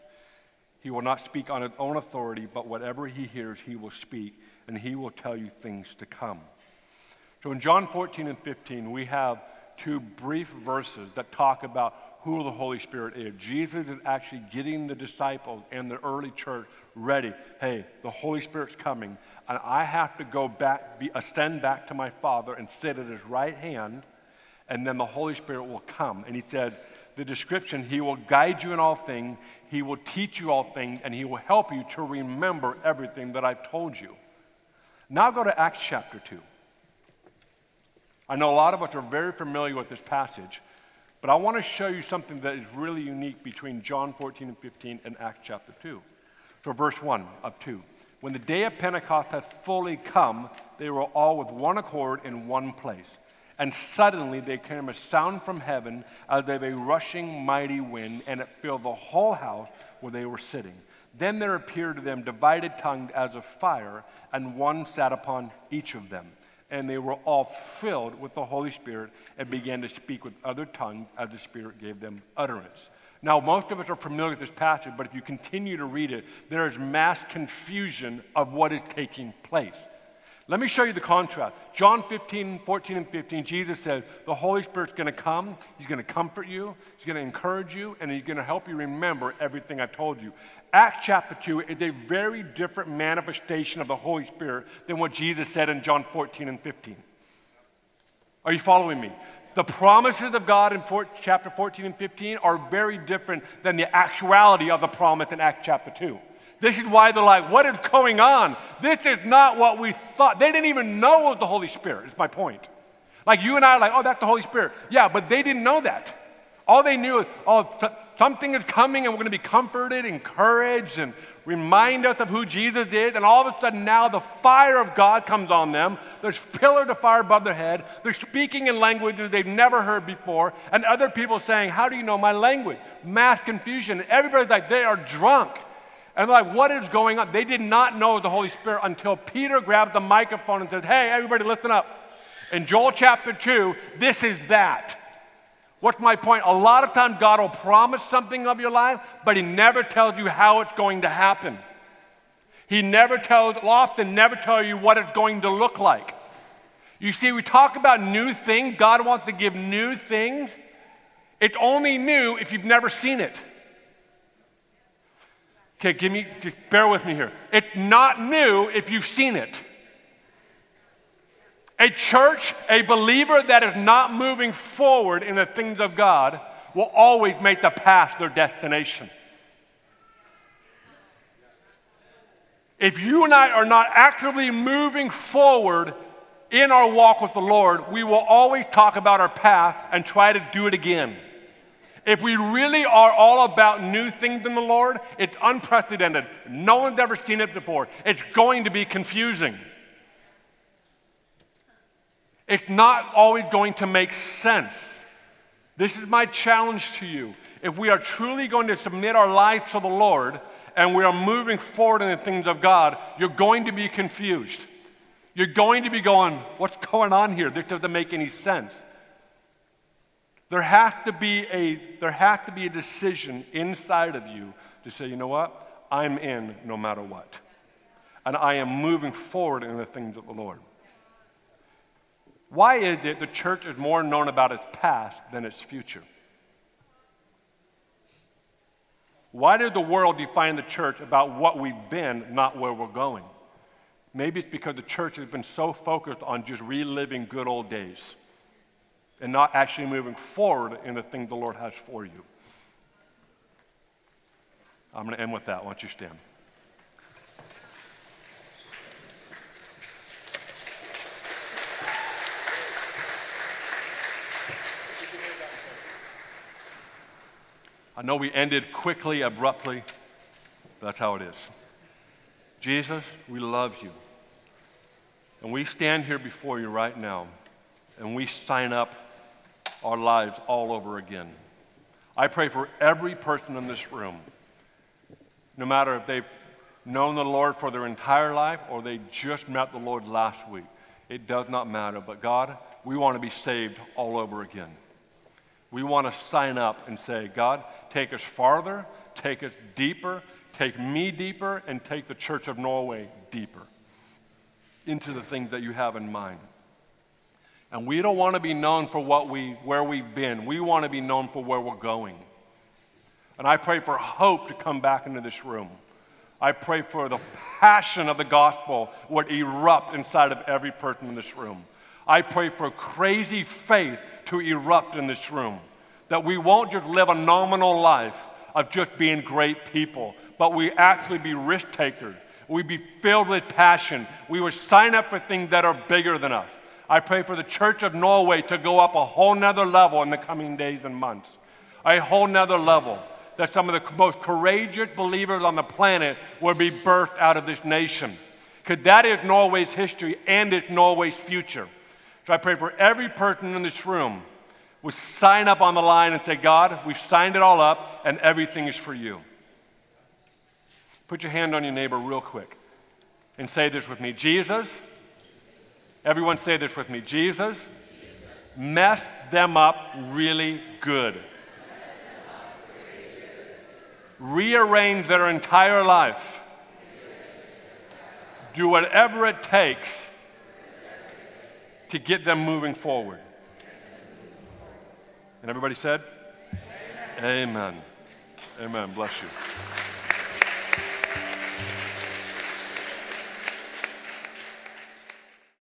He will not speak on his own authority, but whatever he hears, he will speak, and he will tell you things to come. So in John 14 and 15, we have two brief verses that talk about who the Holy Spirit is. Jesus is actually getting the disciples and the early church ready. Hey, the Holy Spirit's coming, and I have to go back, be, ascend back to my Father and sit at his right hand, and then the Holy Spirit will come. And he said, the description, he will guide you in all things, he will teach you all things, and he will help you to remember everything that I've told you. Now go to Acts chapter 2. I know a lot of us are very familiar with this passage, but I want to show you something that is really unique between John 14 and 15 and Acts chapter 2. So, verse 1 of 2. When the day of Pentecost had fully come, they were all with one accord in one place. And suddenly there came a sound from heaven as of a rushing mighty wind, and it filled the whole house where they were sitting. Then there appeared to them divided tongues as of fire, and one sat upon each of them and they were all filled with the Holy Spirit and began to speak with other tongues as the Spirit gave them utterance. Now, most of us are familiar with this passage, but if you continue to read it, there is mass confusion of what is taking place. Let me show you the contrast. John 15, 14, and 15, Jesus says, The Holy Spirit's going to come. He's going to comfort you. He's going to encourage you, and He's going to help you remember everything I've told you. Acts chapter 2 is a very different manifestation of the Holy Spirit than what Jesus said in John 14 and 15. Are you following me? The promises of God in four, chapter 14 and 15 are very different than the actuality of the promise in Acts chapter 2. This is why they're like, what is going on? This is not what we thought. They didn't even know it was the Holy Spirit, is my point. Like you and I are like, oh, that's the Holy Spirit. Yeah, but they didn't know that. All they knew is, oh, something is coming and we're going to be comforted, encouraged, and remind us of who Jesus is. And all of a sudden now the fire of God comes on them. There's pillar of fire above their head. They're speaking in languages they've never heard before. And other people saying, how do you know my language? Mass confusion. everybody's like, they are drunk. And like, what is going on? They did not know the Holy Spirit until Peter grabbed the microphone and said, Hey, everybody, listen up. In Joel chapter 2, this is that. What's my point? A lot of times God will promise something of your life, but He never tells you how it's going to happen. He never tells, often never tell you what it's going to look like. You see, we talk about new things. God wants to give new things. It's only new if you've never seen it. Okay, give me, just bear with me here. It's not new if you've seen it. A church, a believer that is not moving forward in the things of God will always make the past their destination. If you and I are not actively moving forward in our walk with the Lord, we will always talk about our past and try to do it again. If we really are all about new things in the Lord, it's unprecedented. No one's ever seen it before. It's going to be confusing. It's not always going to make sense. This is my challenge to you. If we are truly going to submit our lives to the Lord and we are moving forward in the things of God, you're going to be confused. You're going to be going, What's going on here? This doesn't make any sense. There has to be a, there has to be a decision inside of you to say, you know what? I'm in no matter what. And I am moving forward in the things of the Lord. Why is it the church is more known about its past than its future? Why did the world define the church about what we've been, not where we're going? Maybe it's because the church has been so focused on just reliving good old days and not actually moving forward in the thing the Lord has for you. I'm going to end with that. Why don't you stand? I know we ended quickly, abruptly, but that's how it is. Jesus, we love you. And we stand here before you right now and we sign up our lives all over again. I pray for every person in this room, no matter if they've known the Lord for their entire life or they just met the Lord last week. It does not matter. But God, we want to be saved all over again. We want to sign up and say, God, take us farther, take us deeper, take me deeper, and take the Church of Norway deeper into the things that you have in mind. And we don't want to be known for what we, where we've been. We want to be known for where we're going. And I pray for hope to come back into this room. I pray for the passion of the gospel would erupt inside of every person in this room. I pray for crazy faith to erupt in this room. That we won't just live a nominal life of just being great people, but we actually be risk takers. We be filled with passion. We would sign up for things that are bigger than us. I pray for the Church of Norway to go up a whole nother level in the coming days and months. A whole nother level. That some of the most courageous believers on the planet will be birthed out of this nation. Because that is Norway's history and it's Norway's future. So I pray for every person in this room would sign up on the line and say, God, we've signed it all up and everything is for you. Put your hand on your neighbor real quick and say this with me Jesus, everyone say this with me Jesus, mess them up really good. Rearrange their entire life. Do whatever it takes to get them moving forward. And everybody said, Amen. Amen. Amen. Bless you.